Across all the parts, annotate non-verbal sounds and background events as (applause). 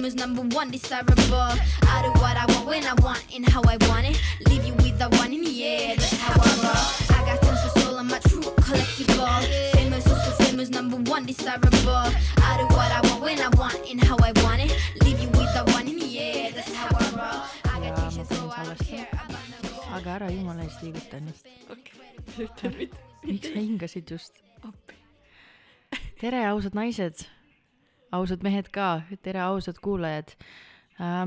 famous, number one, desirable. I do what I want when I want and how I want it. Leave you with the one in the air, that's how I roll. I got tons of soul, I'm a true collectible. Famous, also famous, number one, desirable. I do what I want when I want and how I want it. Leave you with the one in the air, that's how I roll. I got Jaa, things ma to throw, panin I don't salvestama. care about no aga ära jumala eest liiguta ennast. okei, miks sa hingasid just? appi. tere, ausad naised, ausad mehed ka, tere, ausad kuulajad.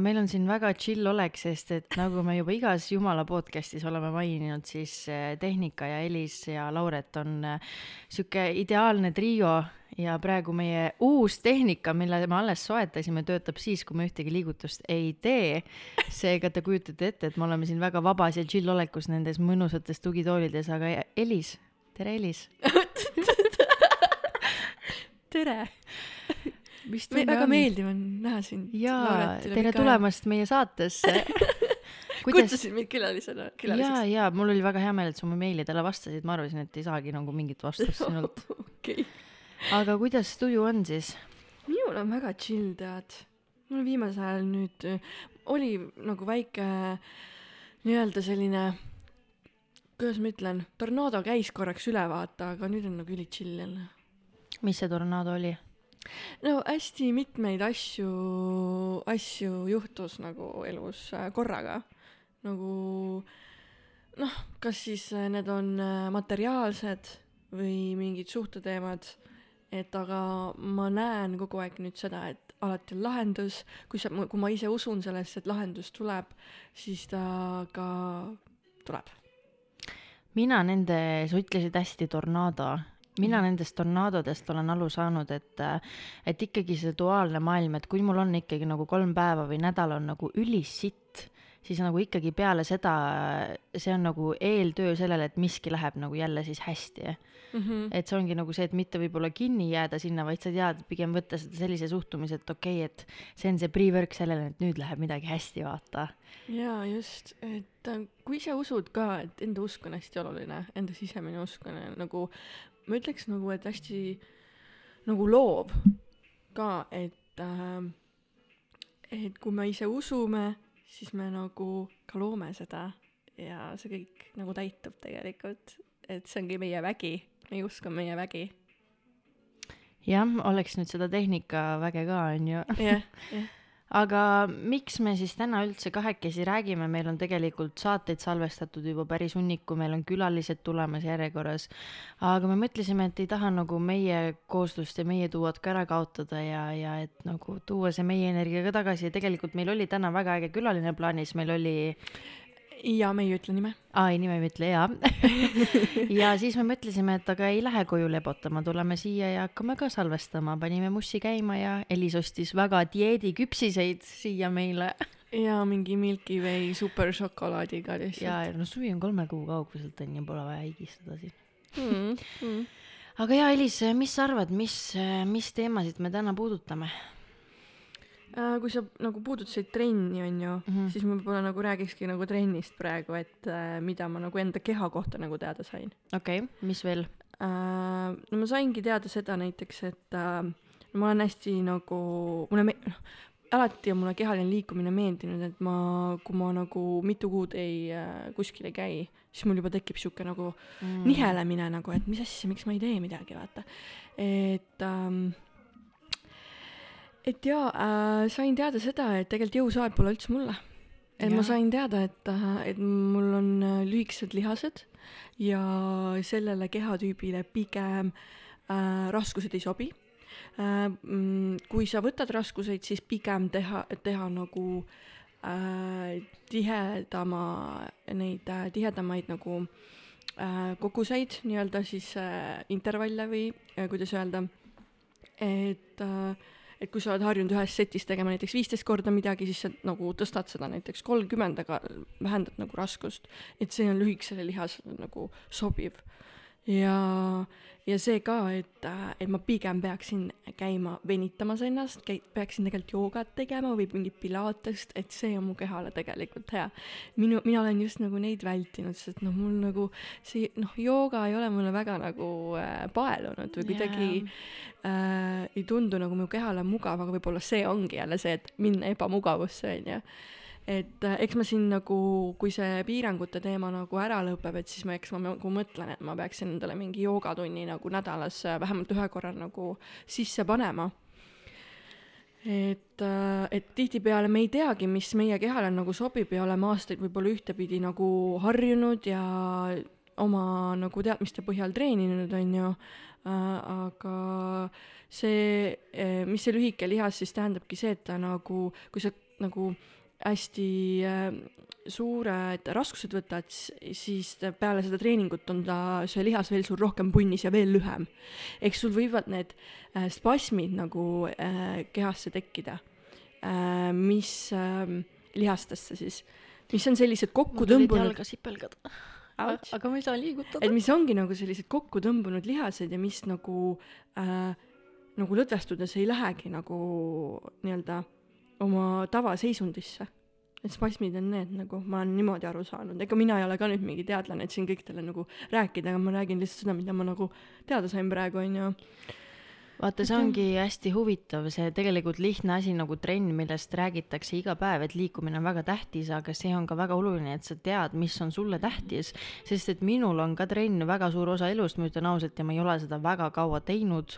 meil on siin väga chill olek, sest et nagu me juba igas jumala podcast'is oleme maininud, siis äh, Tehnika ja Elis ja Lauret on äh, sihuke ideaalne trio ja praegu meie uus tehnika, mille me alles soetasime, töötab siis, kui me ühtegi liigutust ei tee. seega te kujutate ette, et me oleme siin väga vabas ja chill olekus nendes mõnusates tugitoolides, aga Elis, tere Elis. (laughs) tere, mis Me, väga meeldiv on näha sind. jaa, tere. tulemast meie saatesse. (laughs) kutsusid mind külalisena, külaliseks. ja mul oli väga hea meel, et sa mu meilidele vastasid, ma arvasin, et ei saagi nagu mingit vastust (laughs) sinult. okei. aga kuidas tuju on siis? minul on väga chill, tead. mul viimasel ajal nüüd äh, oli nagu väike nii-öelda selline, kuidas ma ütlen, tornaado käis korraks üle vaata, aga nüüd on nagu üli chill jälle. mis see tornaado oli? No hästi mitmeid asju, asju juhtus nagu elus äh, korraga. nagu noh, kas siis äh, need on äh, materiaalsed või mingid suhteteemad, et aga ma näen kogu aeg nüüd seda, et alati on lahendus, kui sa, kui ma ise usun sellesse, et lahendus tuleb, siis ta ka tuleb. mina nende, sa ütlesid hästi tornaado, mina Mhm. nendest tornaadodest olen aru saanud, et, et ikkagi see duaalne maailm, et kui mul on ikkagi nagu kolm päeva või nädal on nagu ülisitt, siis nagu ikkagi peale seda, see on nagu eeltöö sellele, et miski läheb nagu jälle siis hästi Mm -hmm. et see ongi nagu see, et mitte võib-olla kinni jääda sinna, vaid sa tead, pigem võtta seda sellise suhtumise, et okei okay,, et see on see pre-work sellele, et nüüd läheb midagi hästi, vaata. jaa, just, et äh, kui sa usud ka, et enda usk on hästi oluline, enda sisemine usk on äh, nagu, ma ütleks nagu, et hästi nagu loov ka, et äh, et kui me ise usume, siis me nagu ka loome seda ja see kõik nagu täitub tegelikult, et see ongi meie vägi, meie usk on meie vägi. jah, oleks nüüd seda tehnikaväge ka, on ju. jah, jah. Aga miks me siis täna üldse kahekesi räägime, meil on tegelikult saateid salvestatud juba päris hunniku, meil on külalised tulemas järjekorras. aga me mõtlesime, et ei taha nagu meie kooslust ja meie duot ka ära kaotada ja, ja et nagu tuua see meie energia ka tagasi. Ja tegelikult meil oli täna väga äge külaline plaanis, meil oli ja me ei ütle nime. aa, ei nime ei ütle, jaa. (laughs) ja siis me mõtlesime, et aga ei lähe koju lebotama, tuleme siia ja hakkame ka salvestama, panime mussi käima ja Elis ostis väga dieediküpsiseid siia meile. ja mingi Milky Way superšokolaadiga ja lihtsalt. no suvi on kolme kuu kauguselt on ju, pole vaja higistada siin. Mm, mm. aga jaa, Elis, mis sa arvad, mis, mis teemasid me täna puudutame? Äh, kui sa nagu puudutasid trenni, on ju mm. -hmm. siis ma võib-olla nagu räägikski nagu trennist praegu, et äh, mida ma nagu enda keha kohta nagu teada sain okei okay,, mis veel? äh,. no ma saingi teada seda näiteks, et äh, ma olen hästi nagu, mulle me-, noh, alati on mulle kehaline liikumine meeldinud, et ma, kui ma nagu mitu kuud ei äh, kuskil ei käi, siis mul juba tekib sihuke nagu mm. nihelemine nagu, et mis asja, miks ma ei tee midagi, vaata. et ähm, et jaa äh,, sain teada seda, et tegelikult jõusaal pole üldse mulle. et ja. ma sain teada, et äh,, et mul on äh, lühikesed lihased ja sellele kehatüübile pigem äh, raskused ei sobi äh,. kui sa võtad raskuseid, siis pigem teha, teha nagu äh, tihedama, neid äh, tihedamaid nagu äh, koguseid nii-öelda siis äh, intervalle või äh, kuidas öelda, et äh, et kui sa oled harjunud ühes setis tegema näiteks viisteist korda midagi, siis sa nagu tõstad seda näiteks kolmkümmend, aga vähendad nagu raskust, et see on lühikesele lihasele nagu sobiv. ja, ja see ka, et, et ma pigem peaksin käima venitamas ennast, käi-, peaksin tegelikult joogat tegema või mingit pilatest, et see on mu kehale tegelikult hea. minu, mina olen just nagu neid vältinud, sest noh, mul nagu see noh, jooga ei ole mulle väga nagu äh, paelunud või kuidagi äh, ei tundu nagu mu kehale mugav, aga võib-olla see ongi jälle see, et minna ebamugavusse, onju et äh, eks ma siin nagu, kui see piirangute teema nagu ära lõpeb, et siis ma, eks ma nagu mõtlen, et ma peaksin endale mingi joogatunni nagu nädalas äh, vähemalt ühe korra nagu sisse panema. et, et tihtipeale me ei teagi, mis meie kehale nagu sobib ja oleme aastaid võib-olla ühtepidi nagu harjunud ja oma nagu teadmiste põhjal treeninud, on ju, aga see, mis see lühike lihas siis tähendabki see, et ta nagu, kui sa nagu hästi äh, suured raskused võtad, siis peale seda treeningut on ta, see lihas veel sul rohkem punnis ja veel lühem. eks sul võivad need äh, spasmid nagu äh, kehasse tekkida äh,, mis äh, lihastesse siis, mis on sellised kokku tõmbunud, jalga sipelgad. Aga ma ei saa liigutada et. mis ongi nagu sellised kokku tõmbunud lihased ja mis nagu äh, nagu lõdvestudes ei lähegi nagu nii-öelda oma tavaseisundisse. et spasmid on need nagu, ma olen niimoodi aru saanud, ega mina ei ole ka nüüd mingi teadlane, et siin kõik teile nagu rääkida, aga ma räägin lihtsalt seda, mida ma nagu teada sain praegu, onju. vaata, see ongi hästi huvitav, see tegelikult lihtne asi nagu trenn, millest räägitakse iga päev, et liikumine on väga tähtis, aga see on ka väga oluline, et sa tead, mis on sulle tähtis. sest et minul on ka trenn väga suur osa elust, ma ütlen ausalt, ja ma ei ole seda väga kaua teinud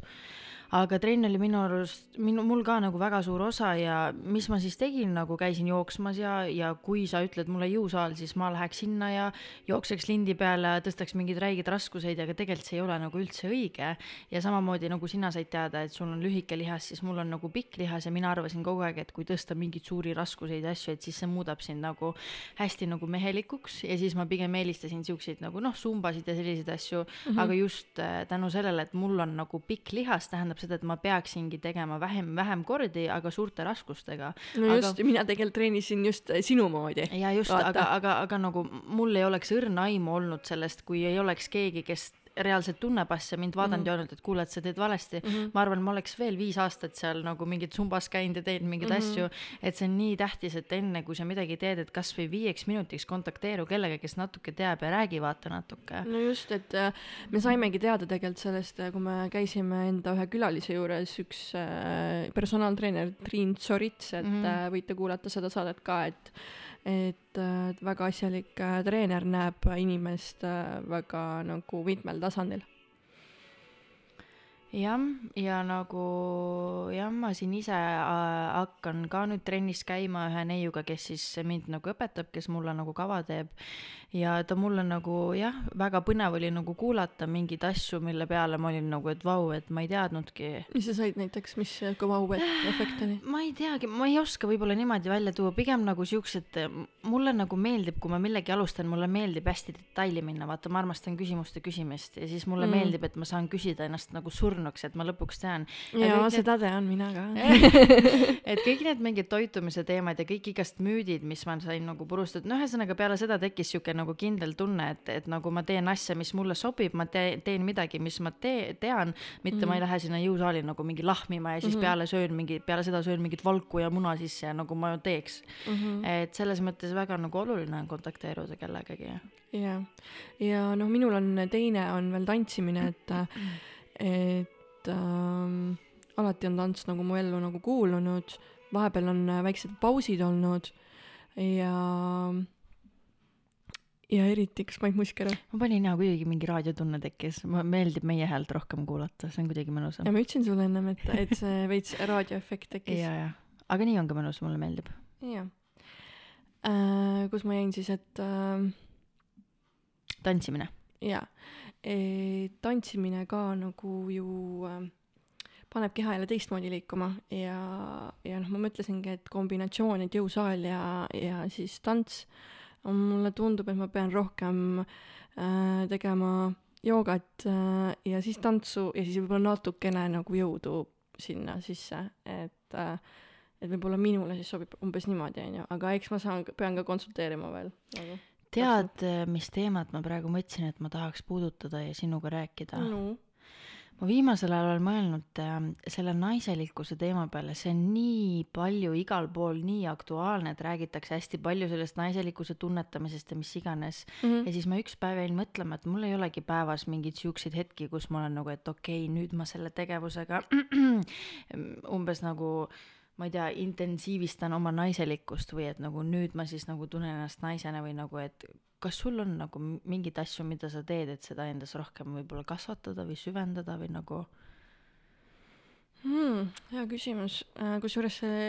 aga trenn oli minu arust, minu, mul ka nagu väga suur osa ja mis ma siis tegin, nagu käisin jooksmas ja, ja kui sa ütled mulle jõusaal, siis ma läheks sinna ja jookseks lindi peale, tõstaks mingeid räigeid raskuseid, aga tegelikult see ei ole nagu üldse õige. ja samamoodi nagu sina said teada, et sul on lühike lihas, siis mul on nagu pikk lihas ja mina arvasin kogu aeg, et kui tõsta mingeid suuri raskuseid ja asju, et siis see muudab sind nagu hästi nagu mehelikuks ja siis ma pigem eelistasin siukseid nagu noh, sumbasid ja selliseid asju mm, -hmm. aga just äh, tänu sellele, et mul on nagu pikk lihas, tähendab seda, et ma peaksingi tegema vähem, vähem kordi, aga suurte raskustega. no Aga- just, mina tegelikult treenisin just äh, sinu moodi. ja just, aga, aga, aga nagu mul ei oleks õrna aimu olnud sellest, kui ei oleks keegi, kes reaalselt tunneb asja, mind vaadanud mm -hmm. ja öelnud, et kuule, et sa teed valesti mm. -hmm. ma arvan, ma oleks veel viis aastat seal nagu mingit sumbas käinud ja teinud mingeid mm -hmm. asju, et see on nii tähtis, et enne kui sa midagi teed, et kasvõi viieks minutiks kontakteeru kellegagi, kes natuke teab ja räägi vaata natuke. no just, et äh, me saimegi teada tegelikult sellest, kui me käisime enda ühe külalise juures, üks äh, personaaltreener Triin Tsorits, et mm. -hmm. võite kuulata seda saadet ka, et et äh, väga asjalik äh, treener näeb inimest äh, väga nagu mitmel tasandil. jah, ja nagu jah, ma siin ise äh, hakkan ka nüüd trennis käima ühe neiuga, kes siis mind nagu õpetab, kes mulle nagu kava teeb. ja ta mulle nagu jah, väga põnev oli nagu kuulata mingeid asju, mille peale ma olin nagu, et vau, et ma ei teadnudki mis sa said näiteks, mis kõva uue efekt oli? ma ei teagi, ma ei oska võib-olla niimoodi välja tuua, pigem nagu siuksed, mulle nagu meeldib, kui ma millegi alustan, mulle meeldib hästi detaili minna, vaata, ma armastan küsimuste küsimist ja siis mulle Mm. meeldib, et ma saan küsida ennast nagu surnuks, et ma lõpuks tean. jaa, seda tean mina ka. (laughs) et kõik need mingid toitumise teemad ja kõik igast müüdid, mis ma sain nagu purustatud, no ühesõnaga peale seda tekkis sihuke nagu kindel tunne, et, et nagu ma teen asja, mis mulle sobib, ma te, teen midagi, mis ma tee, tean, mitte mm -hmm. ma ei lähe sinna jõusaali nagu mingi lahmima ja siis mm -hmm. peale söön mingi, peale seda söön mingit valku ja muna sisse ja nagu ma ju teeks mm. -hmm. et selles mõttes väga nagu oluline on kontakteeruda kellegagi. jah, ja noh, minul on teine on veel tantsimine, et, (clears throat) et ähm, alati on tants nagu mu ellu nagu kuulunud, vahepeal on äh, väiksed pausid olnud ja ja eriti, kas Mait Musk ära? ma panin hea, kuidagi mingi raadiotunne tekkis, mulle meeldib meie häält rohkem kuulata, see on kuidagi mõnusam ja. ma ütlesin sulle ennem, et, et see veits raadioefekt tekkis. ja, ja, aga nii on ka mõnus, mulle meeldib. jah äh,. kus ma jäin siis, et äh, tantsimine. jaa, tantsimine ka nagu ju äh, paneb keha jälle teistmoodi liikuma ja, ja noh, ma mõtlesingi, et kombinatsioon, et jõusaal ja, ja siis tants, mulle tundub, et ma pean rohkem äh, tegema joogat äh, ja siis tantsu ja siis võib-olla natukene nagu jõudu sinna sisse, et äh, et võib-olla minule siis sobib umbes niimoodi, onju, aga eks ma saan, pean ka konsulteerima veel nagu.. tead, mis teemat ma praegu mõtlesin, et ma tahaks puudutada ja sinuga rääkida? no ma viimasel ajal olen mõelnud äh, selle naiselikkuse teema peale, see on nii palju igal pool nii aktuaalne, et räägitakse hästi palju sellest naiselikkuse tunnetamisest ja mis iganes mm. -hmm. ja siis ma üks päev jäin mõtlema, et mul ei olegi päevas mingeid siukseid hetki, kus ma olen nagu, et okei okay,, nüüd ma selle tegevusega (clears throat) umbes nagu ma ei tea, intensiivistan oma naiselikkust või et nagu nüüd ma siis nagu tunnen ennast naisena või nagu, et kas sul on nagu mingeid asju, mida sa teed, et seda endas rohkem võib-olla kasvatada või süvendada või nagu hmm,. hea küsimus, kusjuures see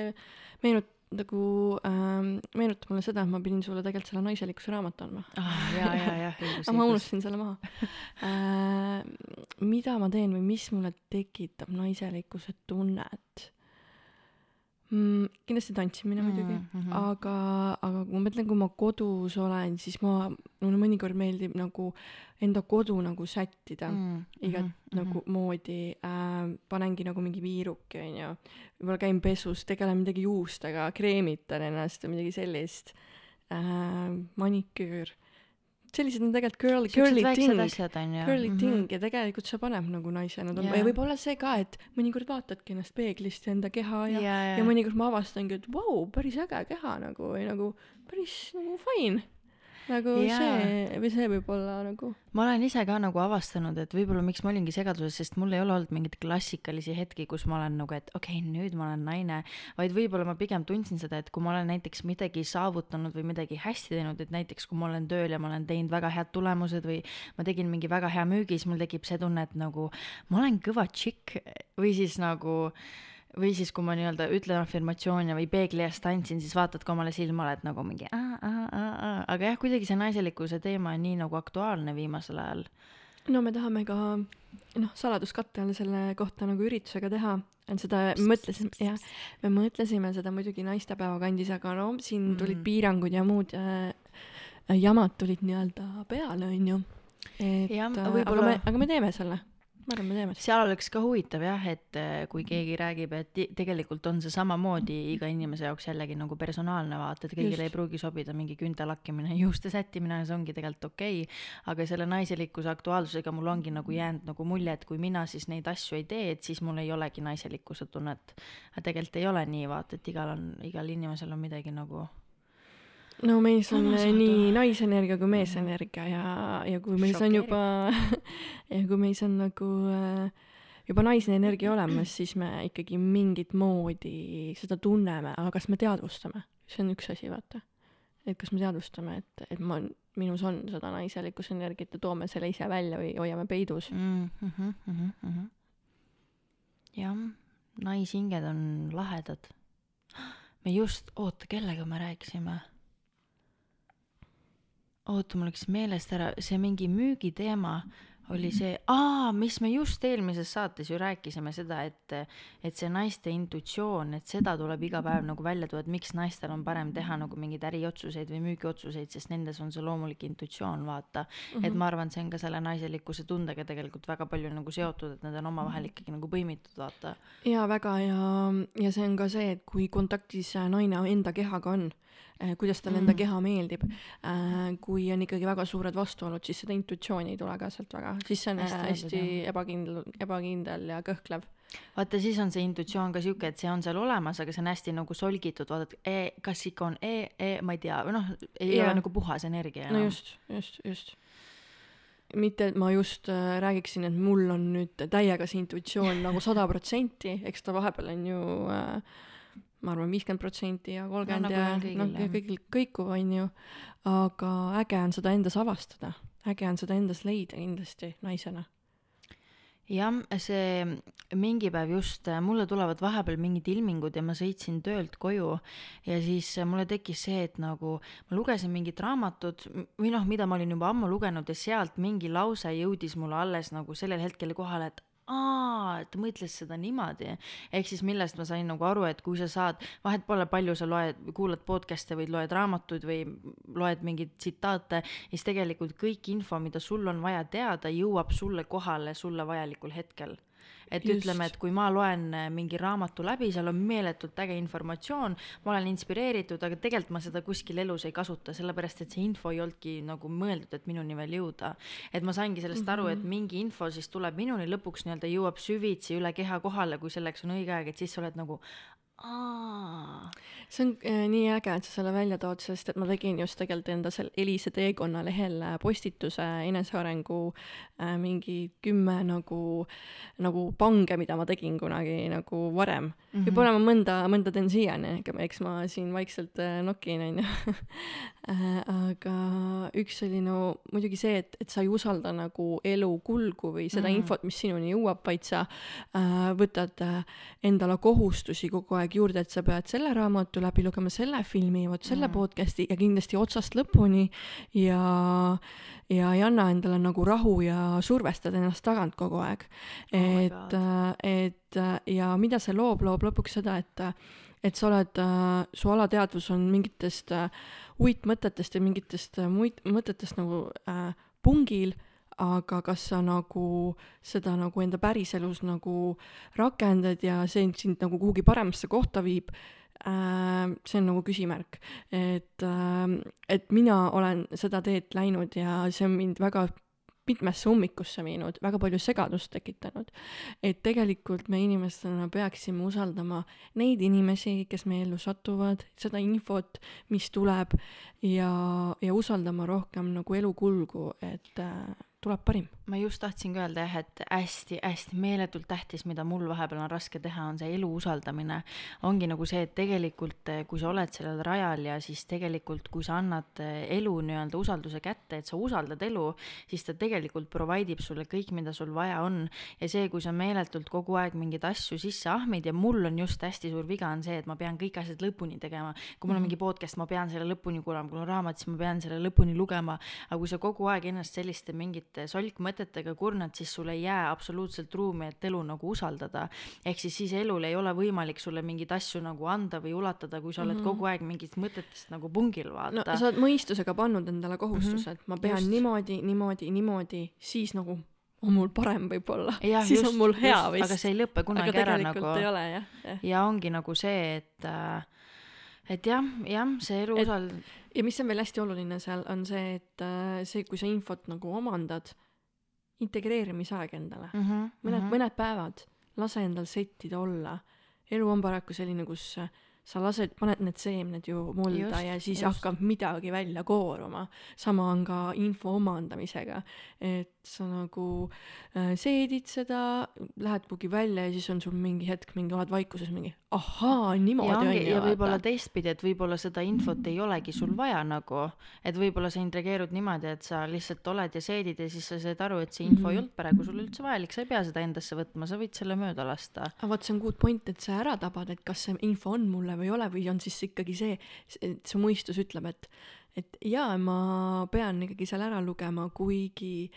meenut-, nagu ähm, meenutab mulle seda, et ma pidin sulle tegelikult selle naiselikkuse raamatu andma. ah, ja, ja, õigus, aga ma unustasin selle maha äh,. mida ma teen või mis mulle tekitab naiselikkuse tunnet mm,? kindlasti tantsimine Mm, muidugi, mhm. aga, aga kui ma mõtlen, kui ma kodus olen, siis ma, mulle mõnikord meeldib nagu enda kodu nagu sättida mm. igat mm. nagu moodi äh,, panengi nagu mingi viiruki onju, võib-olla käin pesus, tegelen midagi juustega, kreemitan ennast või midagi sellist äh,, maniküür, sellised on tegelikult girl, girly thing, asjad on ju. girly thing ja tegelikult see paneb nagu naisena tundma Jaa. ja võib-olla see ka, et mõnikord vaatadki ennast peeglist ja enda keha ja ja, ja mõnikord ma avastangi, et vau, päris äge keha nagu või nagu päris nagu fine. Nagu Jaa. see või see võib olla nagu ma olen ise ka nagu avastanud, et võib-olla miks ma olingi segaduses, sest mul ei ole olnud mingeid klassikalisi hetki, kus ma olen nagu, et okei okay,, nüüd ma olen naine, vaid võib-olla ma pigem tundsin seda, et kui ma olen näiteks midagi saavutanud või midagi hästi teinud, et näiteks kui ma olen tööl ja ma olen teinud väga head tulemused või ma tegin mingi väga hea müügi, siis mul tekib see tunne, et nagu ma olen kõva tšikk või siis nagu või siis, kui ma nii-öelda ütlen afirmatsioone või peegli ees tantsin, siis vaatad ka omale silma, oled nagu mingi aa, aa, aa, aga jah, kuidagi see naiselikkuse teema on nii nagu aktuaalne viimasel ajal. no me tahame ka noh, saladuskatte all selle kohta nagu üritusega teha, et seda me mõtlesime, jah, me mõtlesime seda muidugi naistepäeva kandis, aga no siin tulid Mm. piirangud ja muud äh, jamad tulid nii-öelda peale, onju. et Jah, äh, aga me, aga me teeme selle, ma arvan, me teeme selle. seal oleks ka huvitav jah, et äh, kui keegi räägib, et tegelikult on see samamoodi iga inimese jaoks jällegi nagu personaalne vaata, et kõigile ei pruugi sobida mingi küünte lakkimine, (laughs) juuste sättimine, see ongi tegelikult okei okay.. aga selle naiselikkuse aktuaalsusega mul ongi nagu jäänud nagu mulje, et kui mina siis neid asju ei tee, et siis mul ei olegi naiselikkuse tunnet. aga tegelikult ei ole nii, vaata, et igal on, igal inimesel on midagi nagu no meis on Sama äh, nii naisenergia kui meesenergia ja, ja kui meis on juba (laughs) ja kui meis on nagu äh, juba naisne energia olemas, siis me ikkagi mingit moodi seda tunneme, aga kas me teadvustame, see on üks asi, vaata. et kas me teadvustame, et, et ma, minus on seda naiselikkuse energiat ja toome selle ise välja või hoiame peidus. mm. -hmm, mm -hmm. jah, naishinged on lahedad. me just, oota, kellega me rääkisime? oota, mul läks meelest ära, see mingi müügiteema oli see, aa, mis me just eelmises saates ju rääkisime seda, et, et see naiste intuitsioon, et seda tuleb iga päev nagu välja tuua, et miks naistel on parem teha nagu mingeid äriotsuseid või müügiotsuseid, sest nendes on see loomulik intuitsioon, vaata mm. -hmm. et ma arvan, see on ka selle naiselikkuse tundega tegelikult väga palju nagu seotud, et need on omavahel ikkagi nagu põimitud, vaata. jaa, väga ja, ja see on ka see, et kui kontaktis naine enda kehaga on, kuidas talle enda Mm. keha meeldib, kui on ikkagi väga suured vastuolud, siis seda intuitsiooni ei tule ka sealt väga, siis see on Hästi hästi, ebakindel, ebakindel ja kõhklev. vaata, siis on see intuitsioon ka sihuke, et see on seal olemas, aga see on hästi nagu solgitud, vaatad e,, kas ikka on e, e, ma ei tea, või noh, ei Jaa. ole nagu puhas energia no enam. just, just, just. mitte, et ma just äh, räägiksin, et mul on nüüd täiega see intuitsioon nagu (laughs) sada protsenti, eks ta vahepeal on ju äh, ma arvan, viiskümmend protsenti ja kolmkümmend nagu ja noh, ja kõigil kõikuv on ju, aga äge on seda endas avastada, äge on seda endas leida kindlasti naisena. jah, see mingi päev just, mulle tulevad vahepeal mingid ilmingud ja ma sõitsin töölt koju ja siis mulle tekkis see, et nagu ma lugesin mingit raamatut või noh, mida ma olin juba ammu lugenud ja sealt mingi lause jõudis mulle alles nagu sellel hetkel kohale, et aa, ta mõtles seda niimoodi. ehk siis millest ma sain nagu aru, et kui sa saad, vahet pole, palju sa loed, kuulad podcast'e või loed raamatuid või loed mingeid tsitaate, siis tegelikult kõik info, mida sul on vaja teada, jõuab sulle kohale sulle vajalikul hetkel. Et Just. ütleme, et kui ma loen äh, mingi raamatu läbi, seal on meeletult äge informatsioon, ma olen inspireeritud, aga tegelikult ma seda kuskil elus ei kasuta, sellepärast et see info ei olnudki nagu mõeldud, et minuni veel jõuda. et ma saingi sellest aru, et mingi info siis tuleb minuni lõpuks nii-öelda jõuab süvitsi üle keha kohale, kui selleks on õige aeg, et siis sa oled nagu aa. See on äh, nii äge, et sa selle välja tood, sest et ma tegin just tegelikult enda seal Elise teekonna lehel äh, postituse enesearengu äh, mingi kümme nagu, nagu pange, mida ma tegin kunagi nagu varem mm. -hmm. võib-olla ma mõnda, mõnda teen siiani, eks ma siin vaikselt äh, nokin, onju. (laughs) aga üks oli no muidugi see, et, et sa ei usalda nagu elu kulgu või seda mm. -hmm. infot, mis sinuni jõuab, vaid sa äh, võtad äh, endale kohustusi kogu aeg juurde, et sa pead selle raamatu läbi lugema, selle filmi, vot selle mm. podcast'i ja kindlasti otsast lõpuni ja, ja ei anna endale nagu rahu ja survestad ennast tagant kogu aeg. Oh et et ja mida see loob, loob lõpuks seda, et et sa oled, su alateadvus on mingitest uitmõtetest ja mingitest muid mõtetest nagu äh, pungil, aga kas sa nagu seda nagu enda päriselus nagu rakendad ja see sind nagu kuhugi paremasse kohta viib see on nagu küsimärk. et äh,, et mina olen seda teed läinud ja see on mind väga mitmesse ummikusse viinud, väga palju segadust tekitanud. et tegelikult me inimestena peaksime usaldama neid inimesi, kes meie ellu satuvad, seda infot, mis tuleb ja, ja usaldama rohkem nagu elu kulgu, et äh, tuleb parim. Ma just tahtsingi öelda jah, et hästi-hästi meeletult tähtis, mida mul vahepeal on raske teha, on see elu usaldamine. ongi nagu see, et tegelikult eh, kui sa oled sellel rajal ja siis tegelikult, kui sa annad eh, elu nii-öelda usalduse kätte, et sa usaldad elu, siis ta tegelikult provide ib sulle kõik, mida sul vaja on. ja see, kui sa meeletult kogu aeg mingeid asju sisse ahmid ja mul on just hästi suur viga on see, et ma pean kõik asjad lõpuni tegema. kui mul on mingi podcast, ma pean selle lõpuni kuulama, kui mul on raamat, siis ma pean selle lõpuni lugema. aga kui sa kogu aeg ennast selliste mingite solkmõtetega kurnad, siis sul ei jää absoluutselt ruumi, et elu nagu usaldada. ehk siis siis elul ei ole võimalik sulle mingeid asju nagu anda või ulatada, kui sa oled mm -hmm. kogu aeg mingitest mõtetest nagu pungil, no vaata sa oled mõistusega pannud endale kohustuse, et ma pean Just. niimoodi, niimoodi, niimoodi, siis nagu on mul parem võib-olla, siis just, on mul hea just, vist. aga see ei lõpe kunagi aga ära nagu ei ole jah, jah. ja ongi nagu see, et äh, et jah, jah, see elu usald-, ja mis on veel hästi oluline seal, on see, et äh, see, kui sa infot nagu omandad, integreerimisaeg endale mm. -hmm, mõned mm, -hmm. mõned päevad, lase endal settida olla. elu on paraku selline, kus äh, sa lased, paned need seemned ju mulda Just, ja siis just. hakkab midagi välja kooruma. sama on ka info omandamisega, et sa nagu äh, seedid seda, lähed kuhugi välja ja siis on sul mingi hetk mingi, oled vaikuses mingi ahaa, ja niimoodi on ju ja võib-olla vaata. teistpidi, et võib-olla seda infot ei olegi sul vaja nagu, et võib-olla sa integreerud niimoodi, et sa lihtsalt oled ja seedid ja siis sa saad aru, et see info mm -hmm. ei Mhm. olnud praegu sulle üldse vajalik, sa ei pea seda endasse võtma, sa võid selle mööda lasta. aga vot see on good point, et sa ära tabad, et kas see info on mulle või ei ole või on siis ikkagi see, et su mõistus ütleb, et et jaa, ma pean ikkagi seal ära lugema, kuigi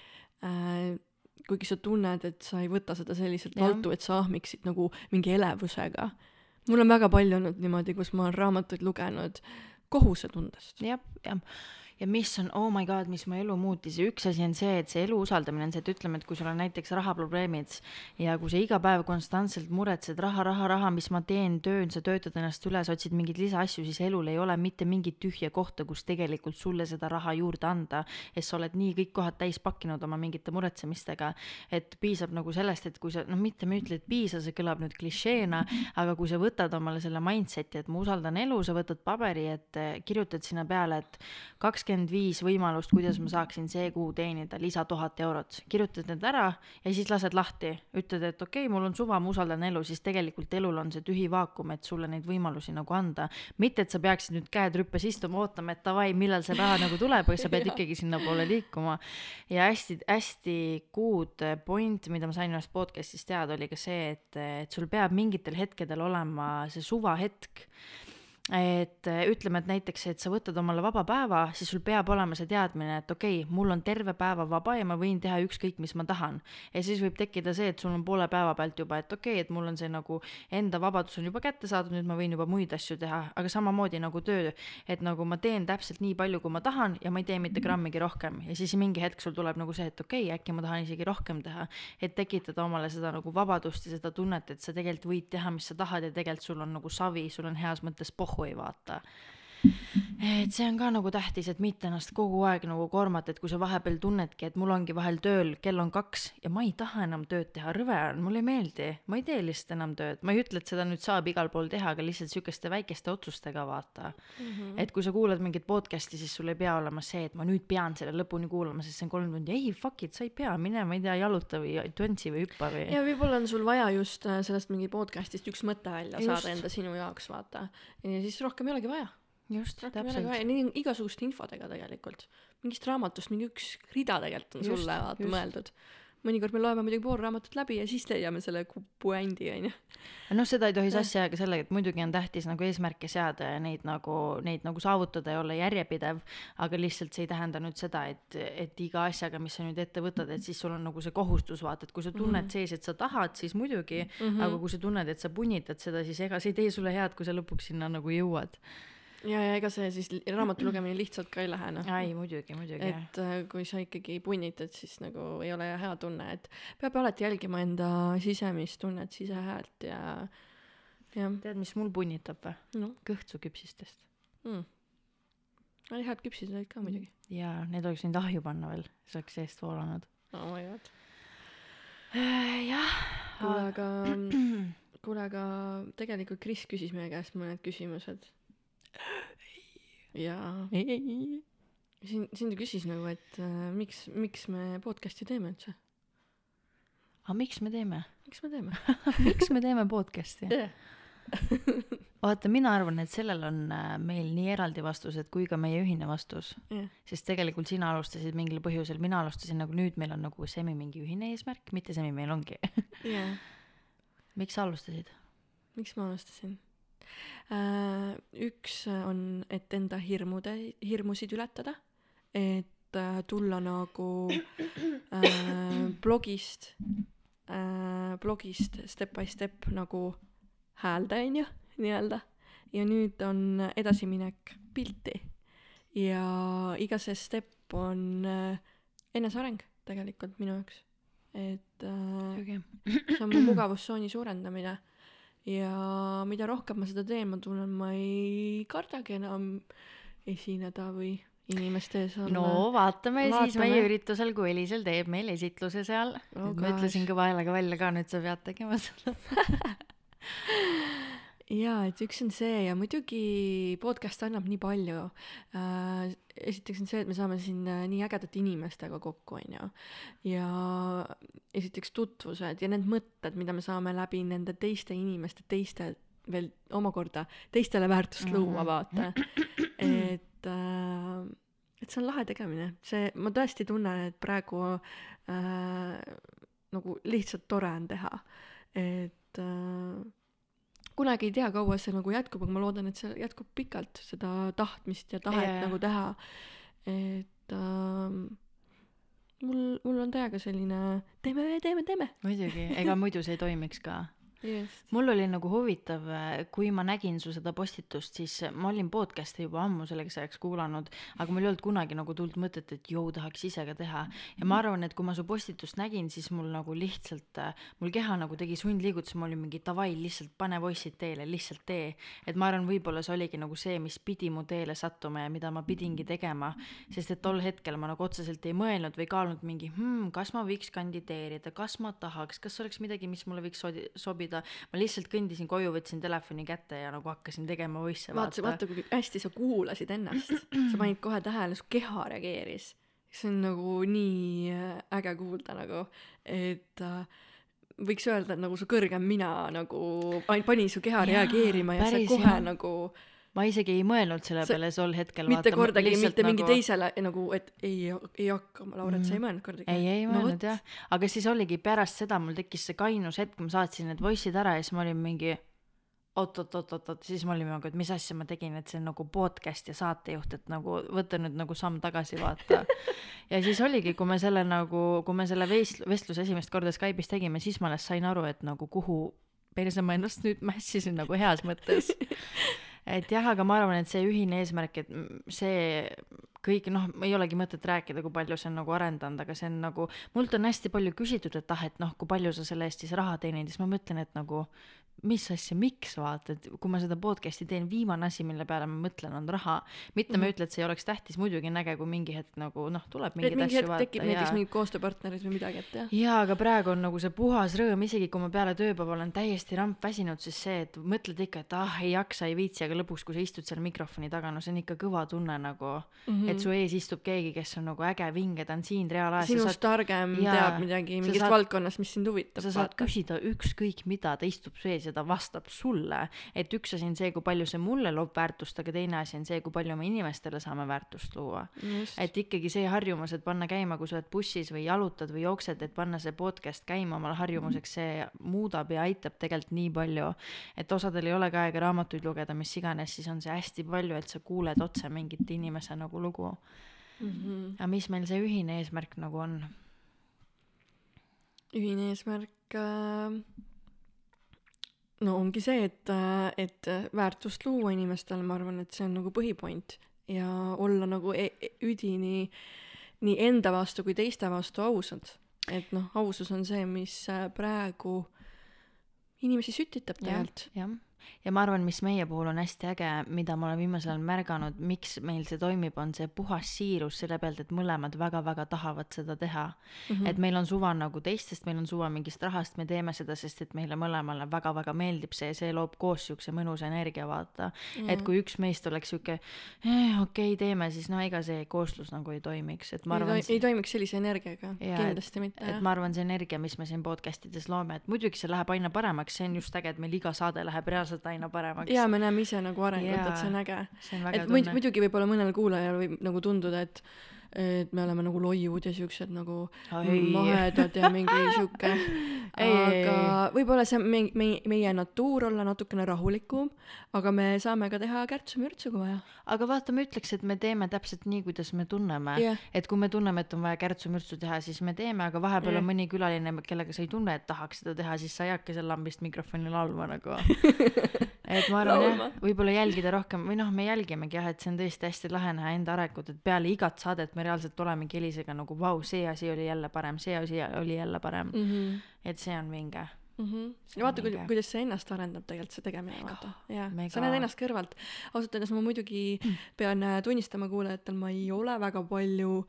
äh, kuigi sa tunned, et sa ei võta seda selliselt valtu, et sa ahmiksid nagu mingi elevusega. mul on väga palju olnud niimoodi, kus ma olen raamatuid lugenud kohusetundest. jah, jah. Ja mis on, oh my god, mis mu elu muutis. Ja üks asi on see, et see elu usaldamine on see, et ütleme, et kui sul on näiteks rahaprobleemid ja kui sa iga päev konstantselt muretsed raha, raha, raha, mis ma teen, töön, sa töötad ennast üle, sa otsid mingeid lisaasju, siis elul ei ole mitte mingit tühja kohta, kus tegelikult sulle seda raha juurde anda, sest sa oled nii kõik kohad täis pakkinud oma mingite muretsemistega, et piisab nagu sellest, et kui sa, noh, mitte ma ei ütle, et piisa, see kõlab nüüd klišeena, aga kui sa võtad omale selle mindset'i, et ma usaldan elu, sa võtad paberi, et kirjutad sinna peale, et kakskümmend viis võimalust, kuidas ma saaksin see kuu teenida lisa tuhat eurot, kirjutad need ära ja siis lased lahti, ütled, et okei okay,, mul on suva, ma usaldan elu, siis tegelikult elul on see tühi vaakum, et sulle neid võimalusi nagu anda. mitte, et sa peaksid nüüd käed rüppes istuma, ootama, et davai, millal see raha nagu tuleb, aga sa pead (laughs) (laughs) ikkagi sinnapoole liikuma. ja hästi-hästi good point, mida ma sain ühest podcast'ist teada, oli ka see, et, et sul peab mingitel hetkedel olema see suvahetk et äh, ütleme, et näiteks, et sa võtad omale vaba päeva, siis sul peab olema see teadmine, et okei okay,, mul on terve päeva vaba ja ma võin teha ükskõik, mis ma tahan. ja siis võib tekkida see, et sul on poole päeva pealt juba, et okei okay,, et mul on see nagu enda vabadus on juba kätte saadud, nüüd ma võin juba muid asju teha, aga samamoodi nagu töö, et nagu ma teen täpselt nii palju, kui ma tahan ja ma ei tee mitte grammigi rohkem. Ja siis mingi hetk sul tuleb nagu see, et okei okay,, äkki ma tahan isegi rohkem teha, et tekitada omale seda nagu vabadust ja seda tunnet, et sa tegelikult võid teha, mis sa tahad ja tegelikult sul on nagu savi, sul on heas mõttes pohhu ei vaata et see on ka nagu tähtis, et mitte ennast kogu aeg nagu koormata, et kui sa vahepeal tunnedki, et mul ongi vahel tööl, kell on kaks ja ma ei taha enam tööd teha, rõve on, mulle ei meeldi, ma ei tee lihtsalt enam tööd, ma ei ütle, et seda nüüd saab igal pool teha, aga lihtsalt sihukeste väikeste otsustega vaata mm. -hmm. et kui sa kuulad mingit podcast'i, siis sul ei pea olema see, et ma nüüd pean selle lõpuni kuulama, sest see on kolm tundi, ei fuck it, sa ei pea, mine, ma ei tea, jaluta või tantsi või hüppa või. ja võib-olla on sul vaja just äh, sellest mingi podcast'ist üks mõte välja just. saada enda sinu jaoks, vaata. ja siis rohkem ei olegi vaja just, täpselt. igasuguste infodega tegelikult. mingist raamatust mingi üks rida tegelikult on just, sulle vaata mõeldud. mõnikord me loeme muidugi pool raamatut läbi ja siis leiame selle puändi onju. noh, seda ei tohi sassi ajada sellega, et muidugi on tähtis nagu eesmärke seada ja neid nagu, neid nagu saavutada ja olla järjepidev, aga lihtsalt see ei tähenda nüüd seda, et, et iga asjaga, mis sa nüüd ette võtad, et siis sul on nagu see kohustus vaata, et kui sa tunned mm -hmm. sees, et sa tahad, siis muidugi mm, -hmm. aga kui sa tunned, et sa punnitad seda, siis ega see ei tee sulle head, kui sa lõpuks sinna nagu jõuad ja, ja ega see siis raamatu lugemine lihtsalt ka ei lähe noh. ei muidugi, muidugi. et äh, kui sa ikkagi punnitad, siis nagu ei ole hea tunne, et peab alati jälgima enda sisemist tunnet, sisehäält ja, jah. tead, mis mul punnitab või no.? kõhtsu küpsistest mm.. oli head küpsised olid ka muidugi. jaa, need oleks võinud ahju panna veel, siis oleks seest voolanud. oh my god äh,. jah. kuule, aga, (clears throat) kuule, aga tegelikult Kris küsis meie käest mõned küsimused jaa. (laughs) siin, siin ta küsis nagu, et äh, miks, miks me podcast'i teeme üldse? aga miks me teeme? miks me teeme (laughs) miks me teeme podcast'i yeah. (laughs) vaata, mina arvan, et sellel on äh, meil nii eraldi vastused kui ka meie ühine vastus yeah.. sest tegelikult sina alustasid mingil põhjusel, mina alustasin nagu nüüd meil on nagu semi mingi ühine eesmärk, mitte semi meil ongi yeah. miks sa alustasid? miks ma alustasin? Äh, üks on, et enda hirmude, hirmusid ületada, et äh, tulla nagu äh, blogist äh,, blogist step by step nagu häälde, onju, nii-öelda. ja nüüd on edasiminek pilti. ja iga see step on äh, eneseareng tegelikult minu jaoks. et äh, see on mu mugavustsooni suurendamine ja mida rohkem ma seda teen, ma tunnen, ma ei kardagi enam esineda või inimeste ees olla. no vaatame, vaatame siis meie üritusel, kui Elisel teeb meil esitluse seal oh,. ma ütlesin kõva häälega välja ka, nüüd sa pead tegema seda (laughs) jaa, et üks on see ja muidugi podcast annab nii palju äh,. esiteks on see, et me saame siin äh, nii ägedate inimestega kokku, on ju. ja esiteks tutvused ja need mõtted, mida me saame läbi nende teiste inimeste, teiste veel omakorda teistele väärtust luua, mhm. vaata. et äh, et see on lahe tegemine, see, ma tõesti tunnen, et praegu äh, nagu lihtsalt tore on teha, et äh, kunagi ei tea, kaua see nagu jätkub, aga ma loodan, et see jätkub pikalt, seda tahtmist ja tahet yeah. nagu teha. et äh, mul, mul on täiega selline teeme, teeme, teeme. muidugi, ega muidu see ei toimiks ka. Mul oli nagu huvitav, kui ma nägin su seda postitust, siis ma olin podcast'e juba ammu selleks ajaks kuulanud, aga mul ei olnud kunagi nagu tulnud mõtet, et jõu, tahaks ise ka teha. ja ma arvan, et kui ma su postitust nägin, siis mul nagu lihtsalt, mul keha nagu tegi sundliigutusi, ma olin mingi davai, lihtsalt pane voice'id teele, lihtsalt tee. et ma arvan, võib-olla see oligi nagu see, mis pidi mu teele sattuma ja mida ma pidingi tegema, sest et tol hetkel ma nagu otseselt ei mõelnud või kaalunud mingi hmm,, kas ma võiks kandideerida, kas ma tahaks, kas oleks midagi, mis mulle võiks sobida sobida. ma lihtsalt kõndisin koju, võtsin telefoni kätte ja nagu hakkasin tegema voice'e vaata. vaata, kui hästi sa kuulasid ennast, sa panid kohe tähele, su keha reageeris. see on nagu nii äh, äge kuulda nagu, et äh, võiks öelda, et nagu su kõrgem mina nagu pani su keha Jaa, reageerima ja sa kohe jah. nagu ma isegi ei mõelnud selle sa, peale tol hetkel. mitte vaata, kordagi, mitte nagu... mingi teisele nagu, et ei, ei hakka, Lauret mm., sa ei mõelnud kordagi? ei, ei mõelnud no, jah, aga siis oligi pärast seda mul tekkis see kainus hetk, ma saatsin need voice'id ära ja siis ma olin mingi oot-oot-oot-oot, siis me olime nagu, et mis asja ma tegin, et see on nagu podcast ja saatejuht, et nagu võta nüüd nagu samm tagasi, vaata. ja siis oligi, kui me selle nagu, kui me selle veist-, vestluse esimest korda Skype'is tegime, siis ma alles sain aru, et nagu kuhu perse ma ennast nüüd mässisin nagu heas mõttes. Et jah, aga ma arvan, et see ühine eesmärk, et see kõik noh, ei olegi mõtet rääkida, kui palju see on nagu arendanud, aga see on nagu, mult on hästi palju küsitud, et ah, et noh, kui palju sa selle eest siis raha teenid, siis ma mõtlen, et nagu mis asja, miks vaata, et kui ma seda podcast'i teen, viimane asi, mille peale ma mõtlen, on raha. mitte mm -hmm. ma ei ütle, et see ei oleks tähtis, muidugi on äge, kui mingi hetk nagu noh, tuleb mingeid mingi asju vaata tekib näiteks mingid koostööpartnerid või midagi, et jah. jaa, aga praegu on nagu see puhas rõõm, isegi kui ma peale tööpäeva olen täiesti rampväsinud, siis see, et mõtled ikka, et ah, ei jaksa, ei viitsi, aga lõpuks, kui sa istud seal mikrofoni taga, no see on ikka kõva tunne nagu mm, -hmm. et su ees istub keegi, kes on nagu äge, vinge, ta on siin reaalajas. sinust targem, Jaa. teab midagi mingist saad- valdkonnast, mis sind huvitab. sa saad küsida ükskõik mida, ta istub su ees ta vastab sulle. et üks asi on see, kui palju see mulle loob väärtust, aga teine asi on see, kui palju me inimestele saame väärtust luua. et ikkagi see harjumus, et panna käima, kui sa oled bussis või jalutad või jooksed, et panna see podcast käima omale harjumuseks, see muudab ja aitab tegelikult nii palju. et osadel ei olegi aega raamatuid lugeda, mis iganes, siis on see hästi palju, et sa kuuled otse mingit inimese nagu lugu. Mhm. aga mis meil see ühine eesmärk nagu on? ühine eesmärk äh, no ongi see, et, et väärtust luua inimestele, ma arvan, et see on nagu põhipoint ja olla nagu e e- üdini nii enda vastu kui teiste vastu ausad. et noh, ausus on see, mis äh, praegu inimesi sütitab tegelikult. jah, ja ma arvan, mis meie puhul on hästi äge, mida ma olen viimasel ajal märganud, miks meil see toimib, on see puhas siirus selle pealt, et mõlemad väga-väga tahavad seda teha mm. -hmm. et meil on suva nagu teistest, meil on suva mingist rahast, me teeme seda, sest et meile mõlemale väga-väga meeldib see, see loob koos siukse mõnusa energia, vaata mm. et kui üks meist oleks siuke eh, okei okay,, teeme, siis no ega see kooslus nagu ei toimiks, et ma ei, arvan toi-, ei toimiks sellise energiaga, kindlasti mitte et jah. ma arvan, see energia, mis me siin podcast ides loome, et muidugi see läheb aina paremaks, see on just äge, et meil iga saade läheb reaalselt aina paremaks. jaa, me näeme ise nagu arengut, et see on äge. et tunne. muidugi võib-olla mõnel kuulajal võib nagu tunduda, et et me oleme nagu loiud ja siuksed nagu Oi. mahedad ja mingi (laughs) sihuke aga võib-olla see on meie, meie, meie natuur olla natukene rahulikum, aga me saame ka teha kärtsu-mürtsu, kui vaja. aga vaata, ma ütleks, et me teeme täpselt nii, kuidas me tunneme Jah. et kui me tunneme, et on vaja kärtsu-mürtsu teha, siis me teeme, aga vahepeal Jah. on mõni külaline, kellega sa ei tunne, et tahaks seda teha, siis sa ei hakka seal lambist mikrofoni laulma nagu. (laughs) et ma arvan Laulma. jah, võib-olla jälgida rohkem või noh, me jälgimegi jah, et see on tõesti hästi lahe näha enda arengut, et peale igat saadet me reaalselt olemegi Elisega nagu vau, see asi oli jälle parem, see asi oli jälle parem mm. -hmm. et see on vinge. Mm -hmm. Ja vaata, kuidas see ennast arendab tegelikult, see tegemine, vaata. mega. sa näed ennast kõrvalt. ausalt öeldes ma muidugi pean äh, tunnistama kuulajatel, ma ei ole väga palju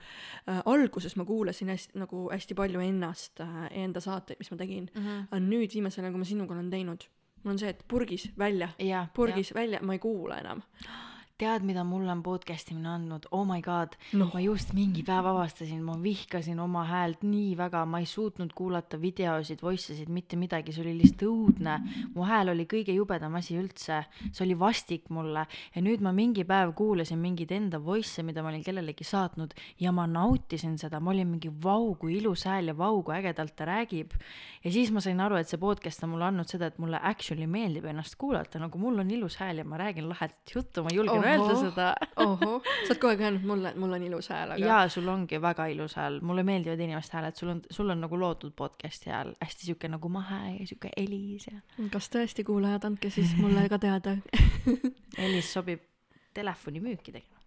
äh,, alguses ma kuulasin hästi, nagu hästi palju ennast äh,, enda saateid, mis ma tegin mm. -hmm. aga nüüd viimasel ajal, kui ma sinuga olen teinud, mul on see, et purgis välja, jah, purgis välja, ma ei kuula enam. tead, mida mulle on podcast imine andnud, oh my god no., ma just mingi päev avastasin, ma vihkasin oma häält nii väga, ma ei suutnud kuulata videosid, voice esid, mitte midagi, see oli lihtsalt õudne. mu hääl oli kõige jubedam asi üldse, see oli vastik mulle ja nüüd ma mingi päev kuulasin mingeid enda voice'e, mida ma olin kellelegi saatnud ja ma nautisin seda, ma olin mingi vau, kui ilus hääl ja vau, kui ägedalt ta räägib. ja siis ma sain aru, et see podcast on mulle andnud seda, et mulle actually meeldib ennast kuulata, nagu mul on ilus hääl ja ma räägin lahedat juttu, ma julgen öelda seda. Ohoh, (laughs) sa oled kogu aeg öelnud mulle, et mul on ilus hääl, aga jaa, sul ongi väga ilus hääl, mulle meeldivad inimeste hääled, sul on, sul on nagu loodud podcast'i hääl. Hästi sihuke nagu mahe ja sihuke helis ja kas tõesti, kuulajad, andke siis mulle ka teada. (laughs) helis sobib telefonimüüki tegema.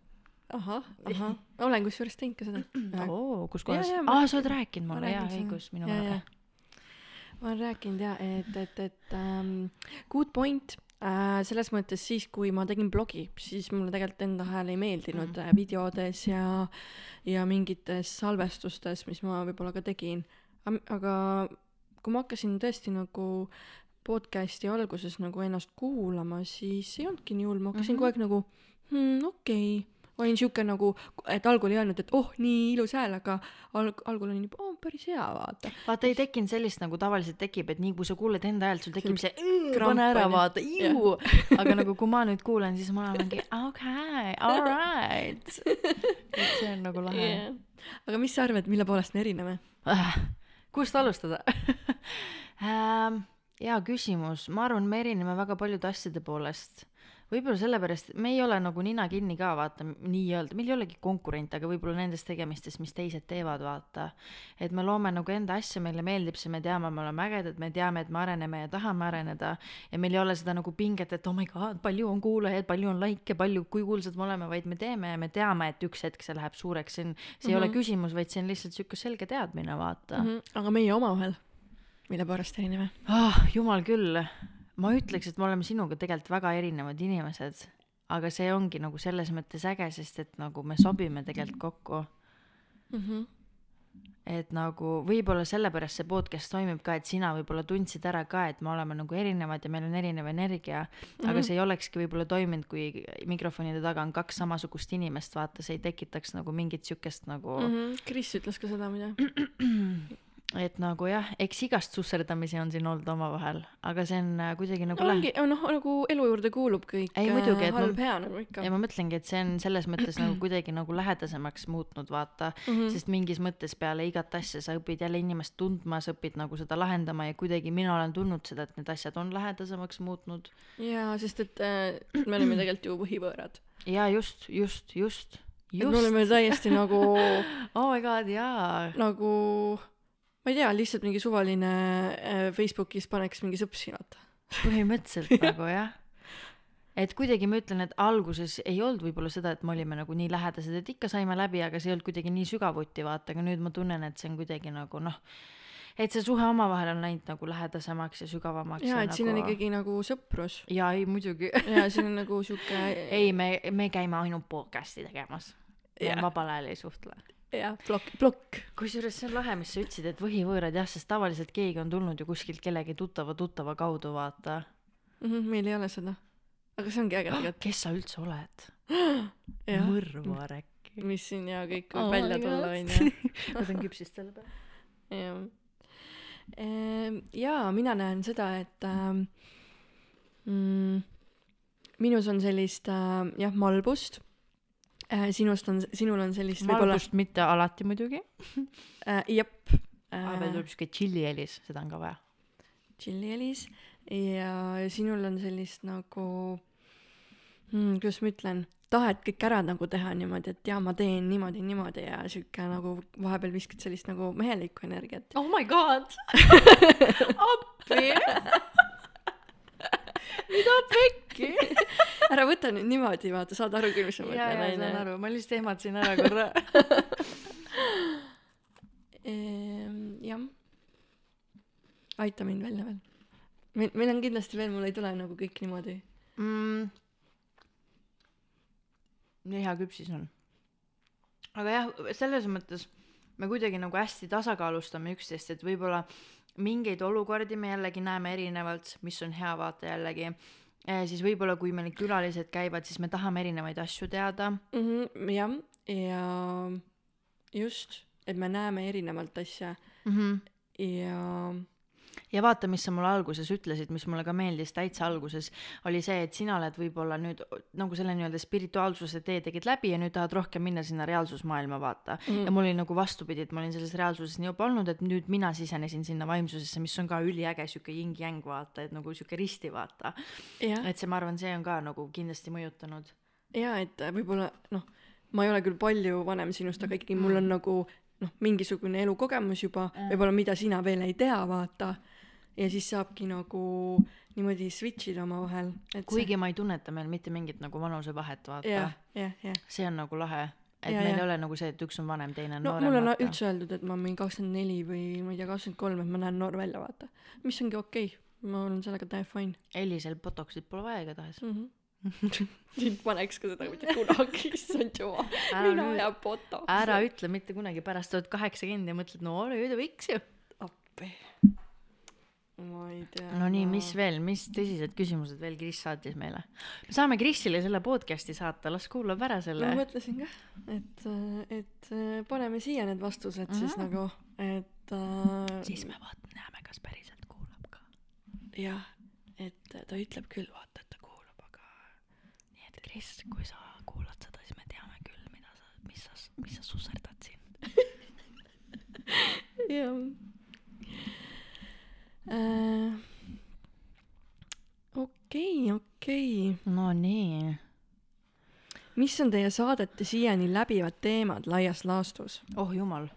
ahah, ahah, olen kusjuures teinud ka seda. (clears throat) oo, kus kohas? Aa, sa oled rääkinud mulle, jaa, õigus, minu jaa.. ma olen rääkinud ja et, et, et ähm, good point äh,, selles mõttes siis, kui ma tegin blogi, siis mulle tegelikult enda hääl ei meeldinud mm. videodes ja, ja mingites salvestustes, mis ma võib-olla ka tegin. aga kui ma hakkasin tõesti nagu podcast'i alguses nagu ennast kuulama, siis ei olnudki nii hull, ma hakkasin mm. -hmm. kogu aeg nagu hmm, okei okay. Olin siuke nagu, et algul ei öelnud, et oh, nii ilus hääl, aga alg-, algul olin juba oh,, päris hea, vaata. vaata, ei tekkinud sellist, nagu tavaliselt tekib, et nii kui sa kuuled enda häält, sul tekib see kramp, pane ära, vaata, iu. aga nagu kui ma nüüd kuulen, siis ma olen mingi okei, alright. et see on nagu lahe yeah.. aga mis sa arvad, mille poolest me erineme? Ah, kust alustada ähm? (laughs) hea küsimus, ma arvan, me erineme väga paljude asjade poolest. Võib-olla sellepärast, me ei ole nagu nina kinni ka, vaata, nii-öelda, meil ei olegi konkurente, aga võib-olla nendes tegemistes, mis teised teevad, vaata. et me loome nagu enda asja, meile meeldib see, me teame, me oleme ägedad, me teame, et me areneme ja tahame areneda ja meil ei ole seda nagu pinget, et oh my god, palju on kuulajaid, palju on likee, palju, kui kuulsad me oleme, vaid me teeme ja me teame, et üks hetk see läheb suureks, see on, see ei mm -hmm. ole küsimus, vaid see on lihtsalt sihuke selge teadmine, vaata mm. -hmm. aga meie omavahel, mille poolest erineme? ah, jumal küll, ma ütleks, et me oleme sinuga tegelikult väga erinevad inimesed, aga see ongi nagu selles mõttes äge, sest et nagu me sobime tegelikult kokku. Mhm. et nagu võib-olla sellepärast see podcast toimib ka, et sina võib-olla tundsid ära ka, et me oleme nagu erinevad ja meil on erinev energia mm, -hmm. aga see ei olekski võib-olla toiminud, kui mikrofonide taga on kaks samasugust inimest, vaata, see ei tekitaks nagu mingit siukest nagu mm, Mhm. Kris ütles ka seda muide. (clears throat) et nagu jah, eks igast susserdamisi on siin olnud omavahel, aga see on äh, kuidagi nagu no ongi, noh, nagu elu juurde kuulub kõik Ei, muidugi, et ma- halb hea nagu ikka ja. ma mõtlengi, et see on selles mõttes nagu kuidagi nagu lähedasemaks muutnud, vaata mm. -hmm. sest mingis mõttes peale igat asja sa õpid jälle inimest tundma, sa õpid nagu seda lahendama ja kuidagi mina olen tundnud seda, et need asjad on lähedasemaks muutnud. jaa, sest et äh, me oleme tegelikult ju põhivõõrad. ja just, just, just, et me just. oleme täiesti nagu, (laughs) oh my god, jaa. nagu ma ei tea, lihtsalt mingi suvaline äh, Facebookis paneks mingi sõpsi, vaata. põhimõtteliselt (laughs) nagu jah. et kuidagi ma ütlen, et alguses ei olnud võib-olla seda, et me olime nagu nii lähedased, et ikka saime läbi, aga see ei olnud kuidagi nii sügavuti, vaata, aga nüüd ma tunnen, et see on kuidagi nagu noh, et see suhe omavahel on läinud nagu lähedasemaks ja sügavamaks. jaa, et siin on ikkagi nagu sõprus. jaa, ei muidugi. jaa, siin on nagu sihuke (laughs) ei, me, me käime ainult podcast'i tegemas. me vabal ajal ei suhtle. jah, plokk, plokk. kusjuures see on lahe, mis sa ütlesid, et võhivõõrad jah, sest tavaliselt keegi on tulnud ju kuskilt kellegi tuttava tuttava kaudu, vaata. Mhm, meil ei ole seda. aga see ongi äge tegelikult. kes sa üldse oled? mõrvar äkki. mis siin ja kõik Oh võib välja my tulla, onju. (laughs) Nad on küpsist selle peal. jah. jaa, mina näen seda, et ähm, mm, minus on sellist äh, jah, malbust. Sinust on, sinul on sellist võib-olla valgust mitte alati muidugi. (laughs) äh,, jep äh,, tuleb siuke tšillielis, seda on ka vaja. tšillielis ja sinul on sellist nagu mm,, kuidas ma ütlen, tahet kõik ära nagu teha niimoodi, et jaa, ma teen niimoodi, niimoodi ja sihuke nagu vahepeal viskad sellist nagu mehelikku energiat. oh my god. (laughs) appi. Mida pekki? (laughs) ära võta nüüd niimoodi, vaata, saad aru küll, mis ma mõtlen, saan onju. aru, ma lihtsalt ehmatasin ära korra. (laughs) Ehm, jah. aita mind välja veel. meil, meil on kindlasti veel, mul ei tule nagu kõik niimoodi. mm.. nii hea küpsis on. aga jah, selles mõttes me kuidagi nagu hästi tasakaalustame üksteist, et võib-olla mingeid olukordi me jällegi näeme erinevalt, mis on hea vaata jällegi. siis võib-olla, kui meil külalised käivad, siis me tahame erinevaid asju teada. jah, ja just, et me näeme erinevalt asja Mm -hmm. ja ja vaata, mis sa mulle alguses ütlesid, mis mulle ka meeldis täitsa alguses, oli see, et sina oled võib-olla nüüd nagu selle nii-öelda spirituaalsuse tee tegid läbi ja nüüd tahad rohkem minna sinna reaalsusmaailma, vaata mm.. ja mul oli nagu vastupidi, et ma olin selles reaalsuses nii juba olnud, et nüüd mina sisenesin sinna vaimsusesse, mis on ka üliäge sihuke yin-yang, vaata, et nagu sihuke risti, vaata. jah, et see, ma arvan, see on ka nagu kindlasti mõjutanud. ja et äh, võib-olla noh, ma ei ole küll palju vanem sinust, aga ikkagi mul on nagu noh, mingisugune elukogemus juba Mm. võib-olla, mida sina veel ei tea, vaata. Ja siis saabki nagu niimoodi switch ida omavahel, kuigi ma ei tunneta meil mitte mingit nagu vanusevahet, vaata see. jah, jah, jah. see on nagu lahe, et Ja, meil ja. ei ole nagu see, et üks on vanem, teine on no noorem. mulle on üldse öeldud, et ma olen mingi kakskümmend neli või ma ei tea, kakskümmend kolm, et ma näen noor välja, vaata. mis ongi okei okay., ma olen sellega täiesti fine Elisel botox'it pole vaja igatahes. (laughs) mm. -hmm. sind paneks ka seda mitte kunagi, issand jumal, (laughs) mina ja botox. ära ütle mitte kunagi, pärast oled kaheksakümmend ja mõtled, no nüüd võiks ju. appi. Ma ei tea. no nii, mis veel, mis tõsised küsimused veel Kris saatis meile? me saame Krisile selle podcast'i saata, las kuulab ära ma selle. mõtlesin ka, et, et äh, paneme siia need vastused mm -hmm. siis Mhm. nagu, et äh, siis me vaat-, näeme, kas päriselt kuulab ka. jah, et ta ütleb küll, vaata, et ta kuulab, aga nii et Kris, kui sa kuulad seda, siis me teame küll, mida sa, mis sa, mis sa susserdad siin. (laughs) jah Äh, okei, okei okay, okay.. no nii. mis on teie saadete siiani läbivad teemad laias laastus? oh jumal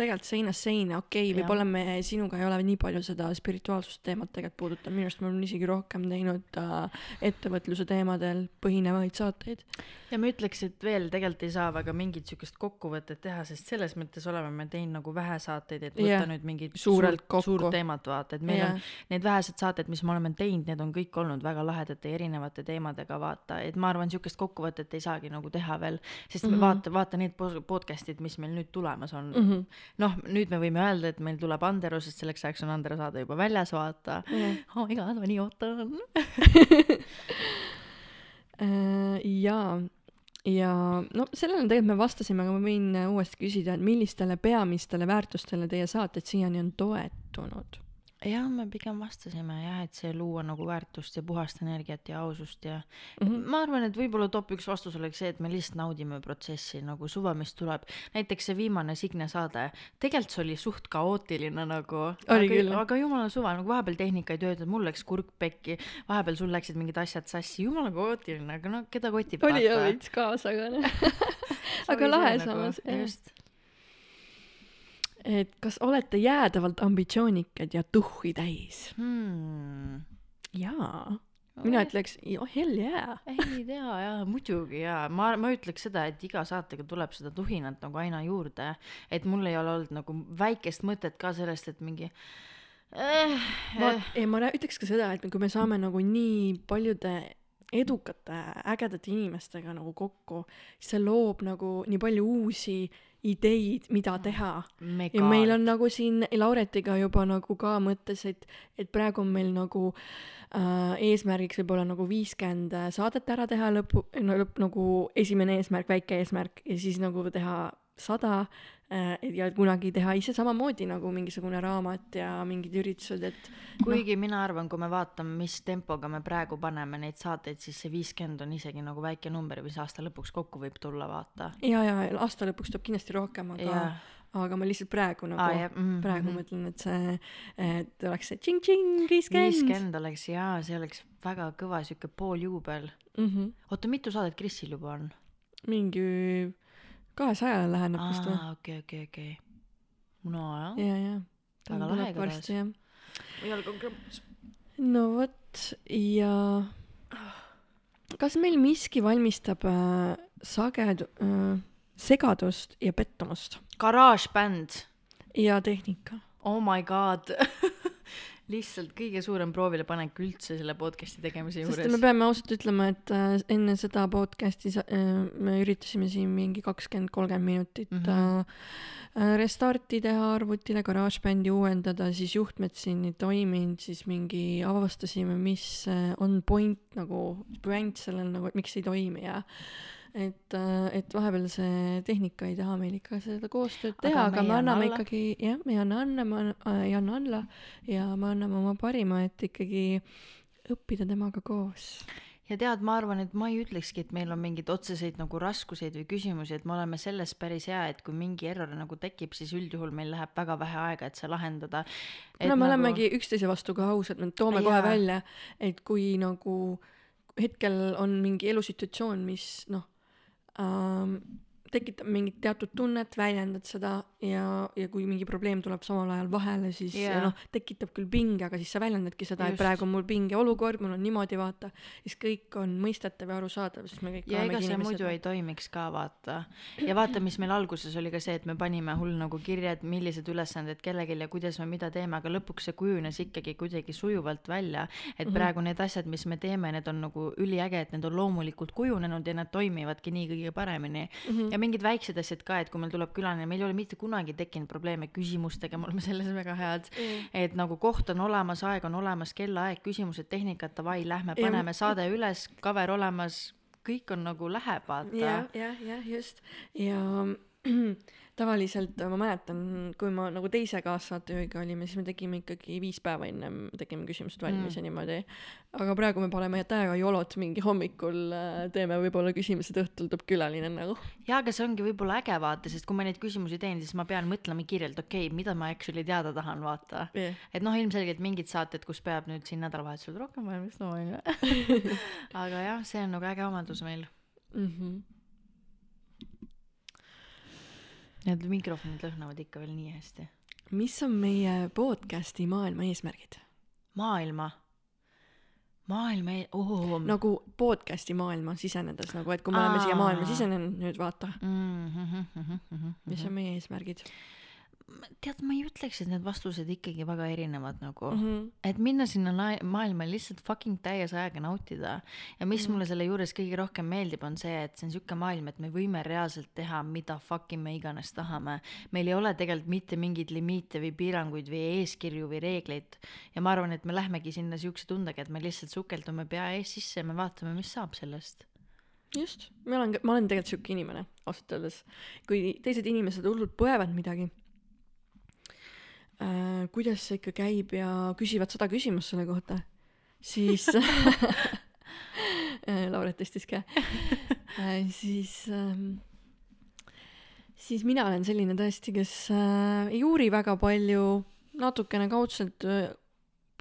tegelikult seinast seina, okei okay,, võib-olla me sinuga ei ole nii palju seda spirituaalsust teemat tegelikult puudutanud, minu arust me oleme isegi rohkem teinud äh, ettevõtluse teemadel põhinevaid saateid. ja ma ütleks, et veel tegelikult ei saa väga mingit siukest kokkuvõtet teha, sest selles mõttes oleme me teinud nagu vähe saateid, et võtta yeah. nüüd mingit suurelt suurt, suurt teemat vaata, et meil Jah. on need vähesed saated, mis me oleme teinud, need on kõik olnud väga lahedate erinevate teemadega vaata, et ma arvan, siukest kokkuvõtet ei saagi nagu teha veel, sest mm. -hmm. vaata, vaata need po- podcast'id, mis meil nüüd tulemas on mm. -hmm. noh, nüüd me võime öelda, et meil tuleb Andero, sest selleks ajaks on Andero saade juba väljas, vaata. oh my god, ma nii ootan. (laughs) Äh, jaa, ja no sellele tegelikult me vastasime, aga ma võin uuesti küsida, et millistele peamistele väärtustele teie saated siiani on toetunud? jah, me pigem vastasime jah, et see luua nagu väärtust ja puhast energiat ja ausust ja mm. -hmm. ma arvan, et võib-olla top üks vastus oleks see, et me lihtsalt naudime protsessi nagu suva, mis tuleb. näiteks see viimane Signe saade, tegelikult see oli suht kaootiline nagu. Aga, aga jumala suva, nagu vahepeal tehnika ei töötanud, mul läks kurk pekki, vahepeal sul läksid mingid asjad sassi, jumala kaootiline, aga no keda kotib oli jah veits kaasa, aga noh. (laughs) aga lahe samas, jah. just. Et kas olete jäädavalt ambitsioonikad ja tuhhi täis? Hmm. jaa, mina ütleks oh, hell yeah. ei tea jaa, muidugi jaa, ma, ma ütleks seda, et iga saatega tuleb seda tuhinat nagu aina juurde, et mul ei ole olnud nagu väikest mõtet ka sellest, et mingi eh, vaat, ei ma ütleks ka seda, et kui me saame nagu nii paljude edukate, ägedate inimestega nagu kokku, siis see loob nagu nii palju uusi ideid, mida teha. mega ja meil on nagu siin Lauretiga juba nagu ka mõttes, et, et praegu on meil nagu äh, eesmärgiks võib-olla nagu viiskümmend saadet ära teha lõpu, no lõpp nagu esimene eesmärk, väike eesmärk ja siis nagu teha sada äh, ja kunagi teha ise samamoodi nagu mingisugune raamat ja mingid üritused, et kuigi mina arvan, kui me vaatame, mis tempoga me praegu paneme neid saateid, siis see viiskümmend on isegi nagu väike number, mis aasta lõpuks kokku võib tulla, vaata. ja, ja aasta lõpuks tuleb kindlasti rohkem, aga Jah., aga ma lihtsalt praegu nagu Aa, jah, mhm, praegu mhm. mõtlen, et see, et oleks see tšing-tšing, viiskümmend. viiskümmend oleks jaa, see oleks väga kõva sihuke pooljuubel. Mhm. oota, mitu saadet Krisil juba on? mingi kahesajale läheneb vist või? okei, okei, okei. no jah. ja, ja. Väga lahe igatahes. varsti jah. jalg on krõmpus. no vot ja kas meil miski valmistab äh, saged- äh,, segadust ja pettumust garaažbänd, ja tehnika? oh my god (laughs) lihtsalt kõige suurem proovilepanek üldse selle podcast'i tegemise sest juures me. peame ausalt ütlema, et äh, enne seda podcast'i äh, me üritasime siin mingi kakskümmend, kolmkümmend minutit mm. -hmm. restarti teha arvutile, GarageBandi uuendada, siis juhtmed siin ei toiminud, siis mingi avastasime, mis on point nagu, point sellel nagu, miks ei toimi ja et, et vahepeal see tehnika ei taha meil ikka seda koostööd teha, aga me anname alla. ikkagi, jah, me ei anna alla, me anna- ei anna alla ja me anname oma parima, et ikkagi õppida temaga koos. ja tead, ma arvan, et ma ei ütlekski, et meil on mingeid otseseid nagu raskuseid või küsimusi, et me oleme selles päris hea, et kui mingi error nagu tekib, siis üldjuhul meil läheb väga vähe aega, et see lahendada. no me nagu... olemegi üksteise vastu ka ausad, me toome Jaa. kohe välja, et kui nagu hetkel on mingi elusituatsioon, mis noh ähm,, tekitab mingit teatud tunnet, väljendad seda ja, ja kui mingi probleem tuleb samal ajal vahele, siis yeah. noh, tekitab küll pinge, aga siis sa väljendadki seda, et praegu on mul pingeolukord, mul on niimoodi, vaata, siis kõik on mõistetav ja arusaadav, sest me kõik ja ega see inimesed. muidu ei toimiks ka vaata ja vaata, mis meil alguses oli ka see, et me panime hull nagu kirja, et millised ülesanded kellelgi ja kuidas me mida teeme, aga lõpuks see kujunes ikkagi kuidagi sujuvalt välja. et Mhm. praegu need asjad, mis me teeme, need on nagu üliäge, et need on loomulikult kujunenud ja nad toimivadki nii kõige paremini mm. -hmm. Ja mingid väiksed asjad ka, et kui meil tuleb külaline, meil ei ole mitte kunagi tekkinud probleeme küsimustega, me oleme selles väga head Mm. et nagu koht on olemas, aeg on olemas, kellaaeg, küsimused, tehnikat, davai, lähme Ja- paneme saade üles, cover olemas, kõik on nagu läheb, vaata jah, jah, jah, just. ja (clears throat) tavaliselt äh, ma mäletan, kui ma nagu teise kaassaatejuhiga olime, siis me tegime ikkagi viis päeva ennem tegime küsimused valmis mm. ja niimoodi. aga praegu me paneme täiega jolot mingi hommikul äh, teeme võib-olla küsimused, õhtul tuleb külaline nagu. jaa, aga see ongi võib-olla äge vaata, sest kui ma neid küsimusi teen, siis ma pean mõtlema kirjalt, okei okay,, mida ma actually teada tahan, vaata. Yeah. et noh, ilmselgelt mingid saated, kus peab nüüd siin nädalavahetusel rohkem valmistama, onju. (laughs) aga jah, see on nagu äge omadus meil. Mm -hmm. Need mikrofonid lõhnavad ikka veel nii hästi. mis on meie podcast'i maailma eesmärgid? maailma, maailma e-, oo. nagu podcast'i maailma sisenedes nagu, et kui me oleme siia maailma Aa. sisenenud nüüd vaata, mm. mis on meie eesmärgid tead, ma ei ütleks, et need vastused ikkagi väga erinevad nagu mm. -hmm. et minna sinna na- maailma lihtsalt fucking täies ajaga nautida ja mis Mhm. mulle selle juures kõige rohkem meeldib, on see, et see on siuke maailm, et me võime reaalselt teha, mida fucking me iganes tahame. meil ei ole tegelikult mitte mingeid limiite või piiranguid või eeskirju või reegleid ja ma arvan, et me lähmegi sinna siukse tundega, et me lihtsalt sukeldume pea ees sisse ja me vaatame, mis saab sellest. just, ma olen, ma olen tegelikult siuke inimene ausalt öeldes, kui teised inimesed hullult põevad midagi äh,, kuidas see ikka käib ja küsivad sada küsimust selle kohta, siis (laughs) (laughs) äh, Lauret tõstis käe. (laughs) Äh,, siis ähm, siis mina olen selline tõesti, kes äh, ei uuri väga palju, natukene kaudselt äh,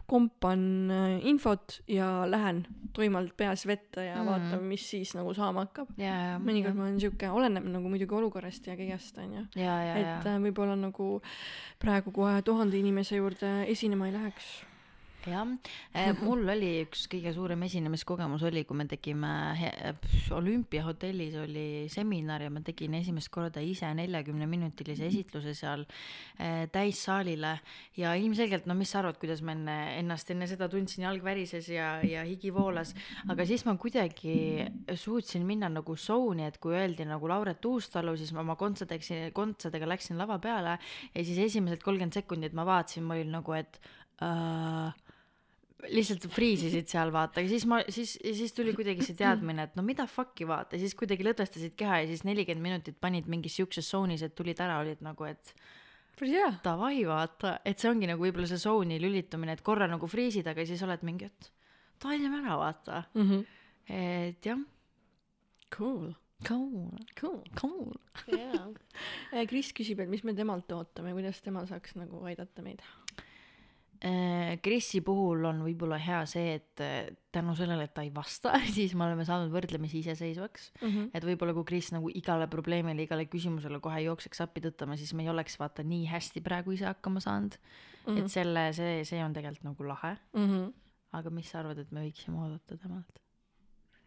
kompan äh, infot ja lähen tuimalt peas vette ja Mm. vaatan, mis siis nagu saama hakkab. ja, mõnikord ma olen siuke, oleneb nagu muidugi olukorrast ja kõigest onju. ja, et äh, võib-olla nagu praegu kohe tuhande inimese juurde esinema ei läheks. jah, (laughs) mul oli üks kõige suurem esinemiskogemus oli, kui me tegime pff, olümpiahotellis oli seminar ja ma tegin esimest korda ise neljakümne minutilise esitluse seal eh, täissaalile. Ja ilmselgelt no mis sa arvad, kuidas ma enne ennast enne seda tundsin, jalg värises ja, ja higi voolas, aga siis ma kuidagi suutsin minna nagu zone'i, et kui öeldi nagu Lauret Uustalu, siis ma oma kontsadeks, kontsadega läksin lava peale ja siis esimesed kolmkümmend sekundit ma vaatasin, ma olin nagu, et äh, lihtsalt friisisid seal vaata. Siis ma siis siis tuli kuidagi see teadmine et no mida fuck'i vaata. Siis kuidagi lõdvestasid keha ja siis nelikümmend minutit panid mingis siukses tsoonis et tulid ära olid nagu et hea. davai vaata. Et see ongi nagu võib-olla see tsooni lülitumine et korra nagu friisid aga siis oled mingi et davai teeme ära vaata. Et jah. Cool, cool. Cool. cool. Jaa. (laughs) Kris küsib, et mis me temalt ootame, kuidas tema saaks nagu aidata meid. Äh, Krisi puhul on võib-olla hea see, et äh, tänu sellele, et ta ei vasta, (laughs) siis me oleme saanud võrdlemisi iseseisvaks. et võib-olla kui Kris nagu igale probleemile, igale küsimusele kohe jookseks appi tõttama, siis me ei oleks vaata nii hästi praegu ise hakkama saanud mm. -hmm. et selle, see, see on tegelikult nagu lahe. aga mis sa arvad, et me võiksime oodata temalt?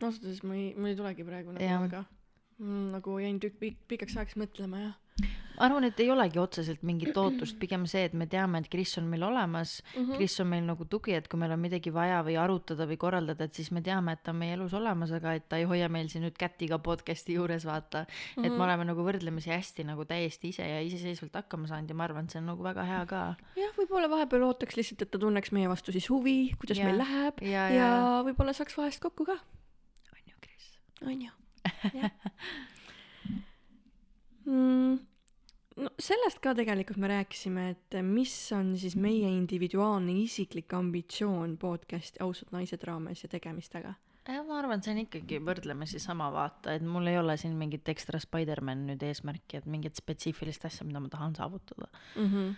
ausalt öeldes ma ei, mul ei tulegi praegu nagu väga mm, nagu jäin tükk pikk, pikaks ajaks mõtlema ja arvan, et ei olegi otseselt mingit ootust, pigem see, et me teame, et Kris on meil olemas mm, Mhm. -hmm. Kris on meil nagu tugi, et kui meil on midagi vaja või arutada või korraldada, et siis me teame, et ta on meie elus olemas, aga et ta ei hoia meil siin nüüd kätt iga podcast'i juures, vaata mm. -hmm. et me oleme nagu võrdlemisi hästi nagu täiesti ise ja iseseisvalt hakkama saanud ja ma arvan, et see on nagu väga hea ka. jah, võib-olla vahepeal ootaks lihtsalt, et ta tunneks meie vastu siis huvi, kuidas Jah. meil läheb ja, ja, ja, ja ja. võib-olla saaks vahest kokku ka, on ju, Kris? onju. mm, no sellest ka tegelikult me rääkisime, et mis on siis meie individuaalne isiklik ambitsioon podcast'i Ausad naised raames ja tegemistega ma arvan, et see on ikkagi võrdlemisi sama vaata, et mul ei ole siin mingit ekstra Spider-man nüüd eesmärki, et mingit spetsiifilist asja, mida ma tahan saavutada. mm. -hmm.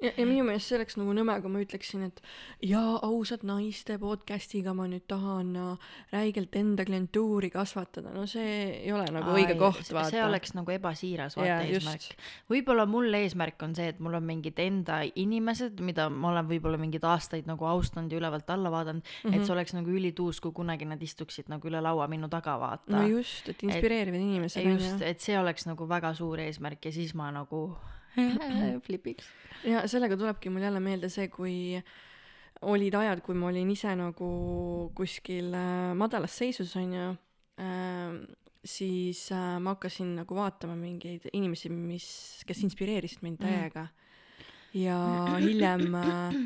ja, ja minu meelest see oleks nagu nõme, kui ma ütleksin, et jaa, ausad naiste podcast'iga ma nüüd tahan äh, räigelt enda klientuuri kasvatada, no see ei ole nagu õige koht, vaata. see oleks nagu ebasiiras vaata Jaa, eesmärk. Võib-olla mul eesmärk on see, et mul on mingid enda inimesed, mida ma olen võib-olla mingeid aastaid nagu austanud ja ülevalt alla vaadanud mm, -hmm. et see oleks nagu ülituus, kui kunagi nad istuksid nagu üle laua minu taga vaata. No just, et inspireerivad inimesed just, et see oleks nagu väga suur eesmärk ja siis ma nagu (laughs) (laughs) flipiks. ja sellega tulebki mul jälle meelde see, kui olid ajad, kui ma olin ise nagu kuskil äh, madalas seisus onju äh,, siis äh, ma hakkasin nagu vaatama mingeid inimesi, mis, kes inspireerisid mind täiega. ja hiljem äh,,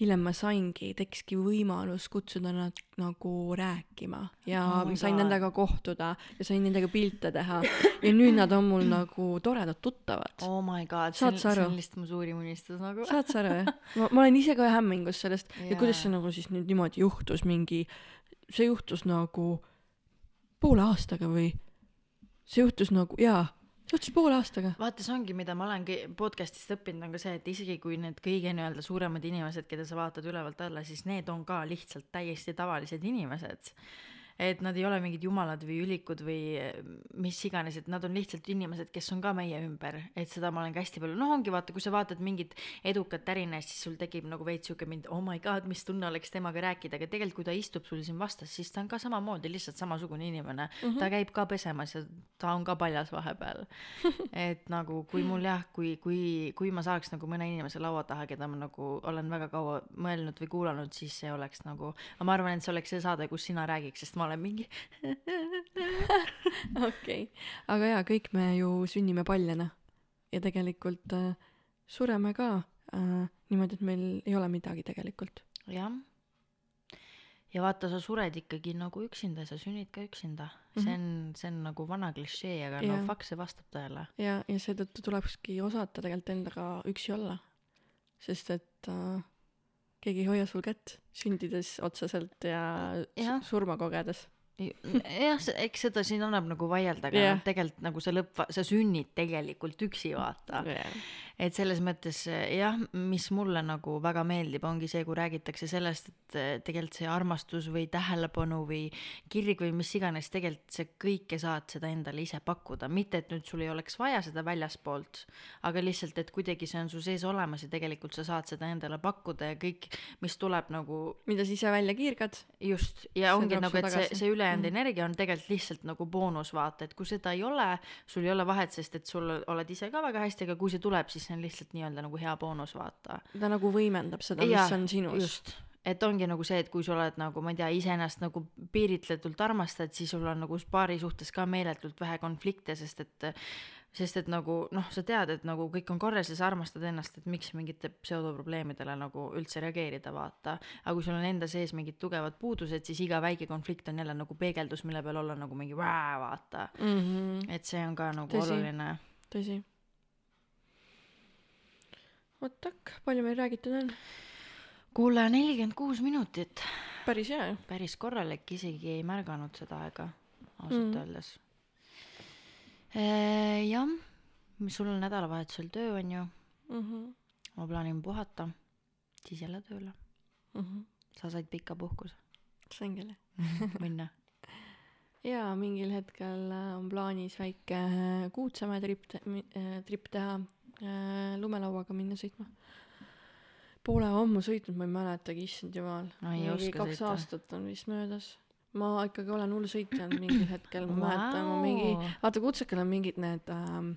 hiljem ma saingi, tekkiski võimalus kutsuda nad nagu rääkima ja Oh sain God. nendega kohtuda ja sain nendega pilte teha ja nüüd nad on mul nagu toredad tuttavad oh my god, see on, see on lihtsalt mu suurim unistus nagu. saad sa aru jah? ma, ma olen ise ka hämmingus sellest ja Jaa. kuidas see nagu siis nüüd niimoodi juhtus, mingi, see juhtus nagu poole aastaga või see juhtus nagu jaa, juhtus poole aastaga. vaata, see ongi, mida ma olen podcast'ist õppinud, on ka see, et isegi kui need kõige nii-öelda suuremad inimesed, keda sa vaatad ülevalt alla, siis need on ka lihtsalt täiesti tavalised inimesed. Et nad ei ole mingid jumalad või ülikud või eh, mis iganes, et nad on lihtsalt inimesed, kes on ka meie ümber, et seda ma olen ka hästi palju, noh, ongi vaata, kui sa vaatad mingit edukat ärimeest, siis sul tekib nagu veits siuke mind, oh my god, mis tunne oleks temaga rääkida, aga tegelikult, kui ta istub sul siin vastas, siis ta on ka samamoodi lihtsalt samasugune inimene. Mm, -hmm. ta käib ka pesemas ja ta on ka paljas vahepeal. (laughs) Et nagu kui mul jah, kui, kui, kui ma saaks nagu mõne inimese laua taha, keda ma nagu olen väga kaua mõelnud või kuulanud, siis see oleks nagu, ma arvan, et see oleks see saade, kus sina räägiks, sest ma olen mingi (laughs) (laughs) okei, aga jaa, kõik me ju sünnime paljana ja tegelikult äh, sureme ka äh, niimoodi, et meil ei ole midagi tegelikult. jah. ja vaata, sa sured ikkagi nagu üksinda, sa sünnid ka üksinda mm. -hmm. see on, see on nagu vana klišee, aga Jah. no fuck, see vastab tõele. ja, ja seetõttu tulekski osata tegelikult endaga üksi olla. sest et äh, keegi ei hoia sul kätt sündides otseselt ja su- surma kogedes. jah, eks seda siin annab nagu vaielda, aga Jah. noh, tegelikult nagu see lõpp, sa sünnid tegelikult üksi, vaata. et selles mõttes jah, mis mulle nagu väga meeldib, ongi see, kui räägitakse sellest, et eh, tegelikult see armastus või tähelepanu või kirg või mis iganes, tegelikult see kõike saad seda endale ise pakkuda, mitte et nüüd sul ei oleks vaja seda väljaspoolt, aga lihtsalt, et kuidagi see on su sees olemas ja tegelikult sa saad seda endale pakkuda ja kõik, mis tuleb nagu mida sa ise välja kiirgad. just, ja See ongi nagu, et see, tagasi. see ülejäänud Mhm. energia on tegelikult lihtsalt nagu boonus, vaata, et kui seda ei ole, sul ei ole vahet, sest et sul oled ise ka väga hästi, aga kui see tuleb, siis see on lihtsalt nii-öelda nagu hea boonus, vaata. ta nagu võimendab seda, mis on sinus. just, et ongi nagu see, et kui sa oled nagu, ma ei tea, iseennast nagu piiritletult armastad, siis sul on nagu paari suhtes ka meeletult vähe konflikte, sest et sest et nagu noh, sa tead, et nagu kõik on korras ja sa armastad ennast, et miks mingite pseudoprobleemidele nagu üldse reageerida, vaata. aga kui sul on enda sees mingid tugevad puudused, siis iga väike konflikt on jälle nagu peegeldus, mille peal olla nagu mingi vää, vaata. mm. -hmm. et see on ka nagu Tõsi. oluline. tõsi. vot tak, palju meil räägitud on? kuule, nelikümmend kuus minutit, päris hea ju. päris korralik, isegi ei märganud seda aega, ausalt Mm. mm. öeldes. jah, sul on nädalavahetusel töö, on ju, Mhm, ma plaanin puhata, siis jälle tööle. sa said pika puhkuse, sain küll. minna. jaa, mingil hetkel äh, on plaanis väike äh, Kuutsamäe trip, trip teha, lumelauaga minna sõitma. Pole ammu sõitnud, ma ei mäletagi, issand jumal. Kaks sõita. aastat on vist möödas. Ma ikkagi olen hull sõitja mingil hetkel, ma mäletan, ma mingi, vaata Kutsakal on mingid need ähm,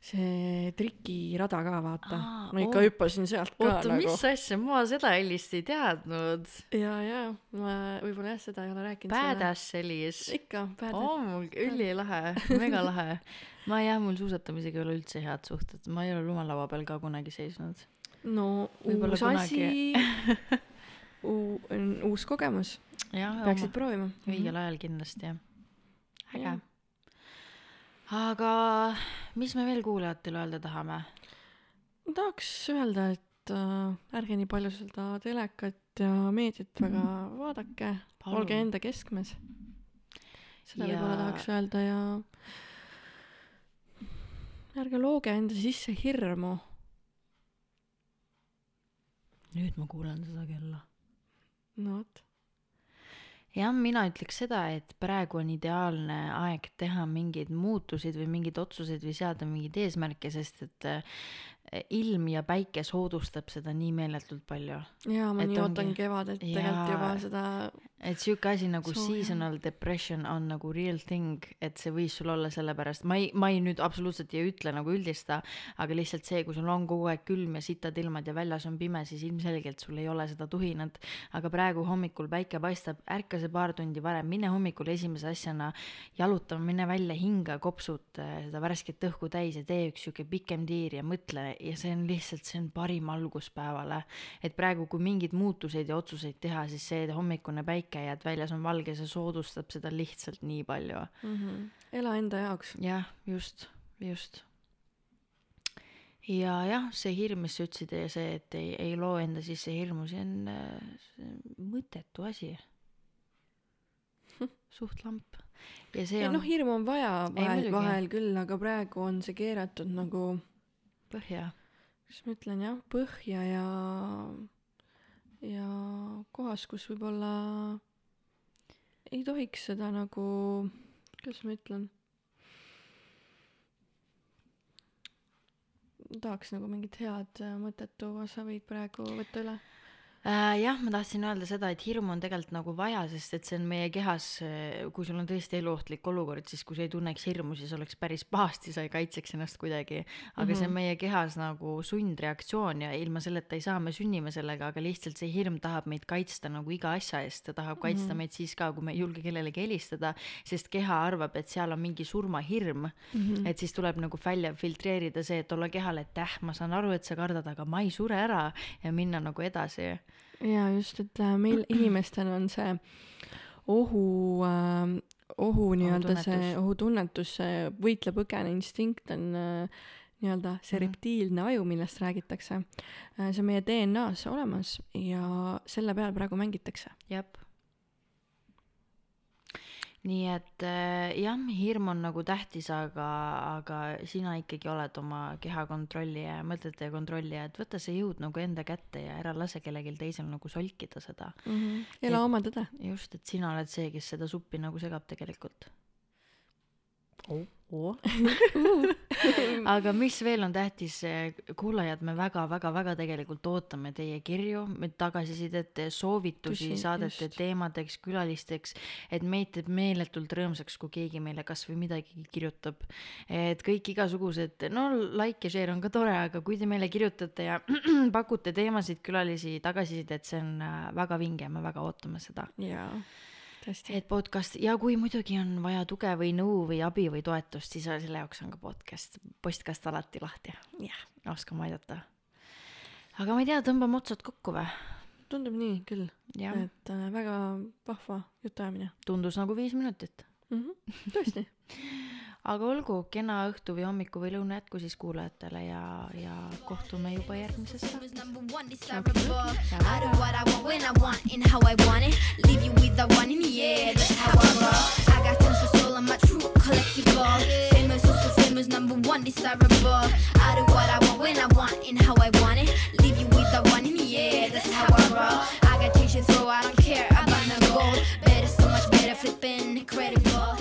see trikirada ka vaata Aa, ma ikka oo. hüppasin sealt ka oota, nagu mis asja, ma seda hellist ei teadnud. ja ja ma võib-olla jah seda ei ole rääkinud Badass Sellis. ikka badass ülilahe, mega lahe. ma jah, mul suusatamisega ei ole üldse head suhted, ma ei ole lumelaua peal ka kunagi seisnud. no uus asi (laughs) U- uus kogemus. Peaksid proovima. Õigel ajal kindlasti jah. äge. Aga mis me veel kuulajatele öelda tahame? ma tahaks öelda et äh, ärge nii palju seda telekat ja meediat väga vaadake. Olge enda keskmes. Seda Ja- võib-olla tahaks öelda ja ärge looge enda sisse hirmu. Nüüd ma kuulen seda kella. No vot. Jah, mina ütleks seda, et praegu on ideaalne aeg teha mingeid muutuseid või mingeid otsuseid või seada mingeid eesmärke, sest et ilm ja päike soodustab seda nii meeletult palju. jaa ma Et nii ongi- ootan kevadet tegelikult juba seda et sihuke asi nagu Sooja. seasonal depression on nagu real thing, et see võis sul olla sellepärast, ma ei, ma ei nüüd absoluutselt ei ütle nagu üldista, aga lihtsalt see, kui sul on kogu aeg külm ja sitad ilmad ja väljas on pime, siis ilmselgelt sul ei ole seda tuhinat. aga praegu hommikul päike paistab, ärka see paar tundi varem, mine hommikul esimese asjana jalutama, mine välja, hinga, kopsud äh, seda värsket õhku täis ja tee üks sihuke pikem tiir ja mõtle ja see on lihtsalt, see on parim algus päevale. et praegu, kui mingeid muutuseid ja otsuseid teha, siis see hommikune päike ja et väljas on valge, see soodustab seda lihtsalt nii palju. mm. -hmm. ela enda jaoks. jah, just, just. ja jah, see hirm, mis sa ütlesid ja see, et ei, ei loo enda sisse hirmu, see on, mõttetu asi. (laughs) suht lamp. ja see on noh, hirmu on vaja vahel, vahel küll, aga praegu on see keeratud nagu, põhja. kuidas ma ütlen jah, põhja ja, ja kohas, kus võib-olla ei tohiks seda nagu, kuidas ma ütlen tahaks nagu mingit head äh, mõtet tuua, sa võid praegu võtta üle. Äh, jah, ma tahtsin öelda seda, et hirmu on tegelikult nagu vaja, sest et see on meie kehas, kui sul on tõesti eluohtlik olukord, siis kui sa ei tunneks hirmu, siis oleks päris pahasti, sa ei kaitseks ennast kuidagi. aga mm -hmm. see on meie kehas nagu sundreaktsioon ja ilma selleta ei saa, me sünnime sellega, aga lihtsalt see hirm tahab meid kaitsta nagu iga asja eest, ta tahab kaitsta mm -hmm. meid siis ka, kui me ei julge kellelegi helistada, sest keha arvab, et seal on mingi surmahirm mm. -hmm. et siis tuleb nagu välja filtreerida see, et olla kehale, et äh, ma saan aru, et sa kardad, aga ma ei sure ära ja minna nagu edasi jaa, just, et äh, meil (clears throat) inimestel on see ohu äh,, ohu nii-öelda see Ohutunnetus. see võitle-põgene instinkt on äh, nii-öelda see Mhm. reptiilne aju, millest räägitakse. see on meie DNA-s olemas ja selle peal praegu mängitakse. jah. Nii et äh, jah, hirm on nagu tähtis, aga, aga sina ikkagi oled oma keha kontrollija ja mõtete kontrollija, et võta see jõud nagu enda kätte ja ära lase kellelgi teisel nagu solkida seda. mm. -hmm. ela oma tõde. just, et sina oled see, kes seda suppi nagu segab tegelikult. (laughs) aga mis veel on tähtis, kuulajad, me väga-väga-väga tegelikult ootame teie kirju, tagasisidet, soovitusi Tusi, saadete just. teemadeks, külalisteks, et meid teeb meeletult rõõmsaks, kui keegi meile kasvõi midagi kirjutab. et kõik igasugused, no like ja share on ka tore, aga kui te meile kirjutate ja (clears throat) pakute teemasid, külalisi, tagasisidet, see on äh, väga vinge, me väga ootame seda jaa. Et podcast ja kui muidugi on vaja tuge või nõu või abi või toetust, siis selle jaoks on ka podcast, postkast alati lahti. jah, oskame aidata. aga ma ei tea, tõmbame otsad kokku või? tundub nii küll, et äh, väga vahva jutuajamine tundus nagu viis minutit. mm. -hmm. tõesti. (laughs) aga olgu, kena õhtu või hommiku või lõuna jätku siis kuulajatele ja, ja kohtume juba järgmises saates. Famous number one desirable. I do what I want when I want and how I want it. Leave you with the one in the air. That's how I roll. I got changes, so I don't care about no gold. Better, so much better, flipping incredible.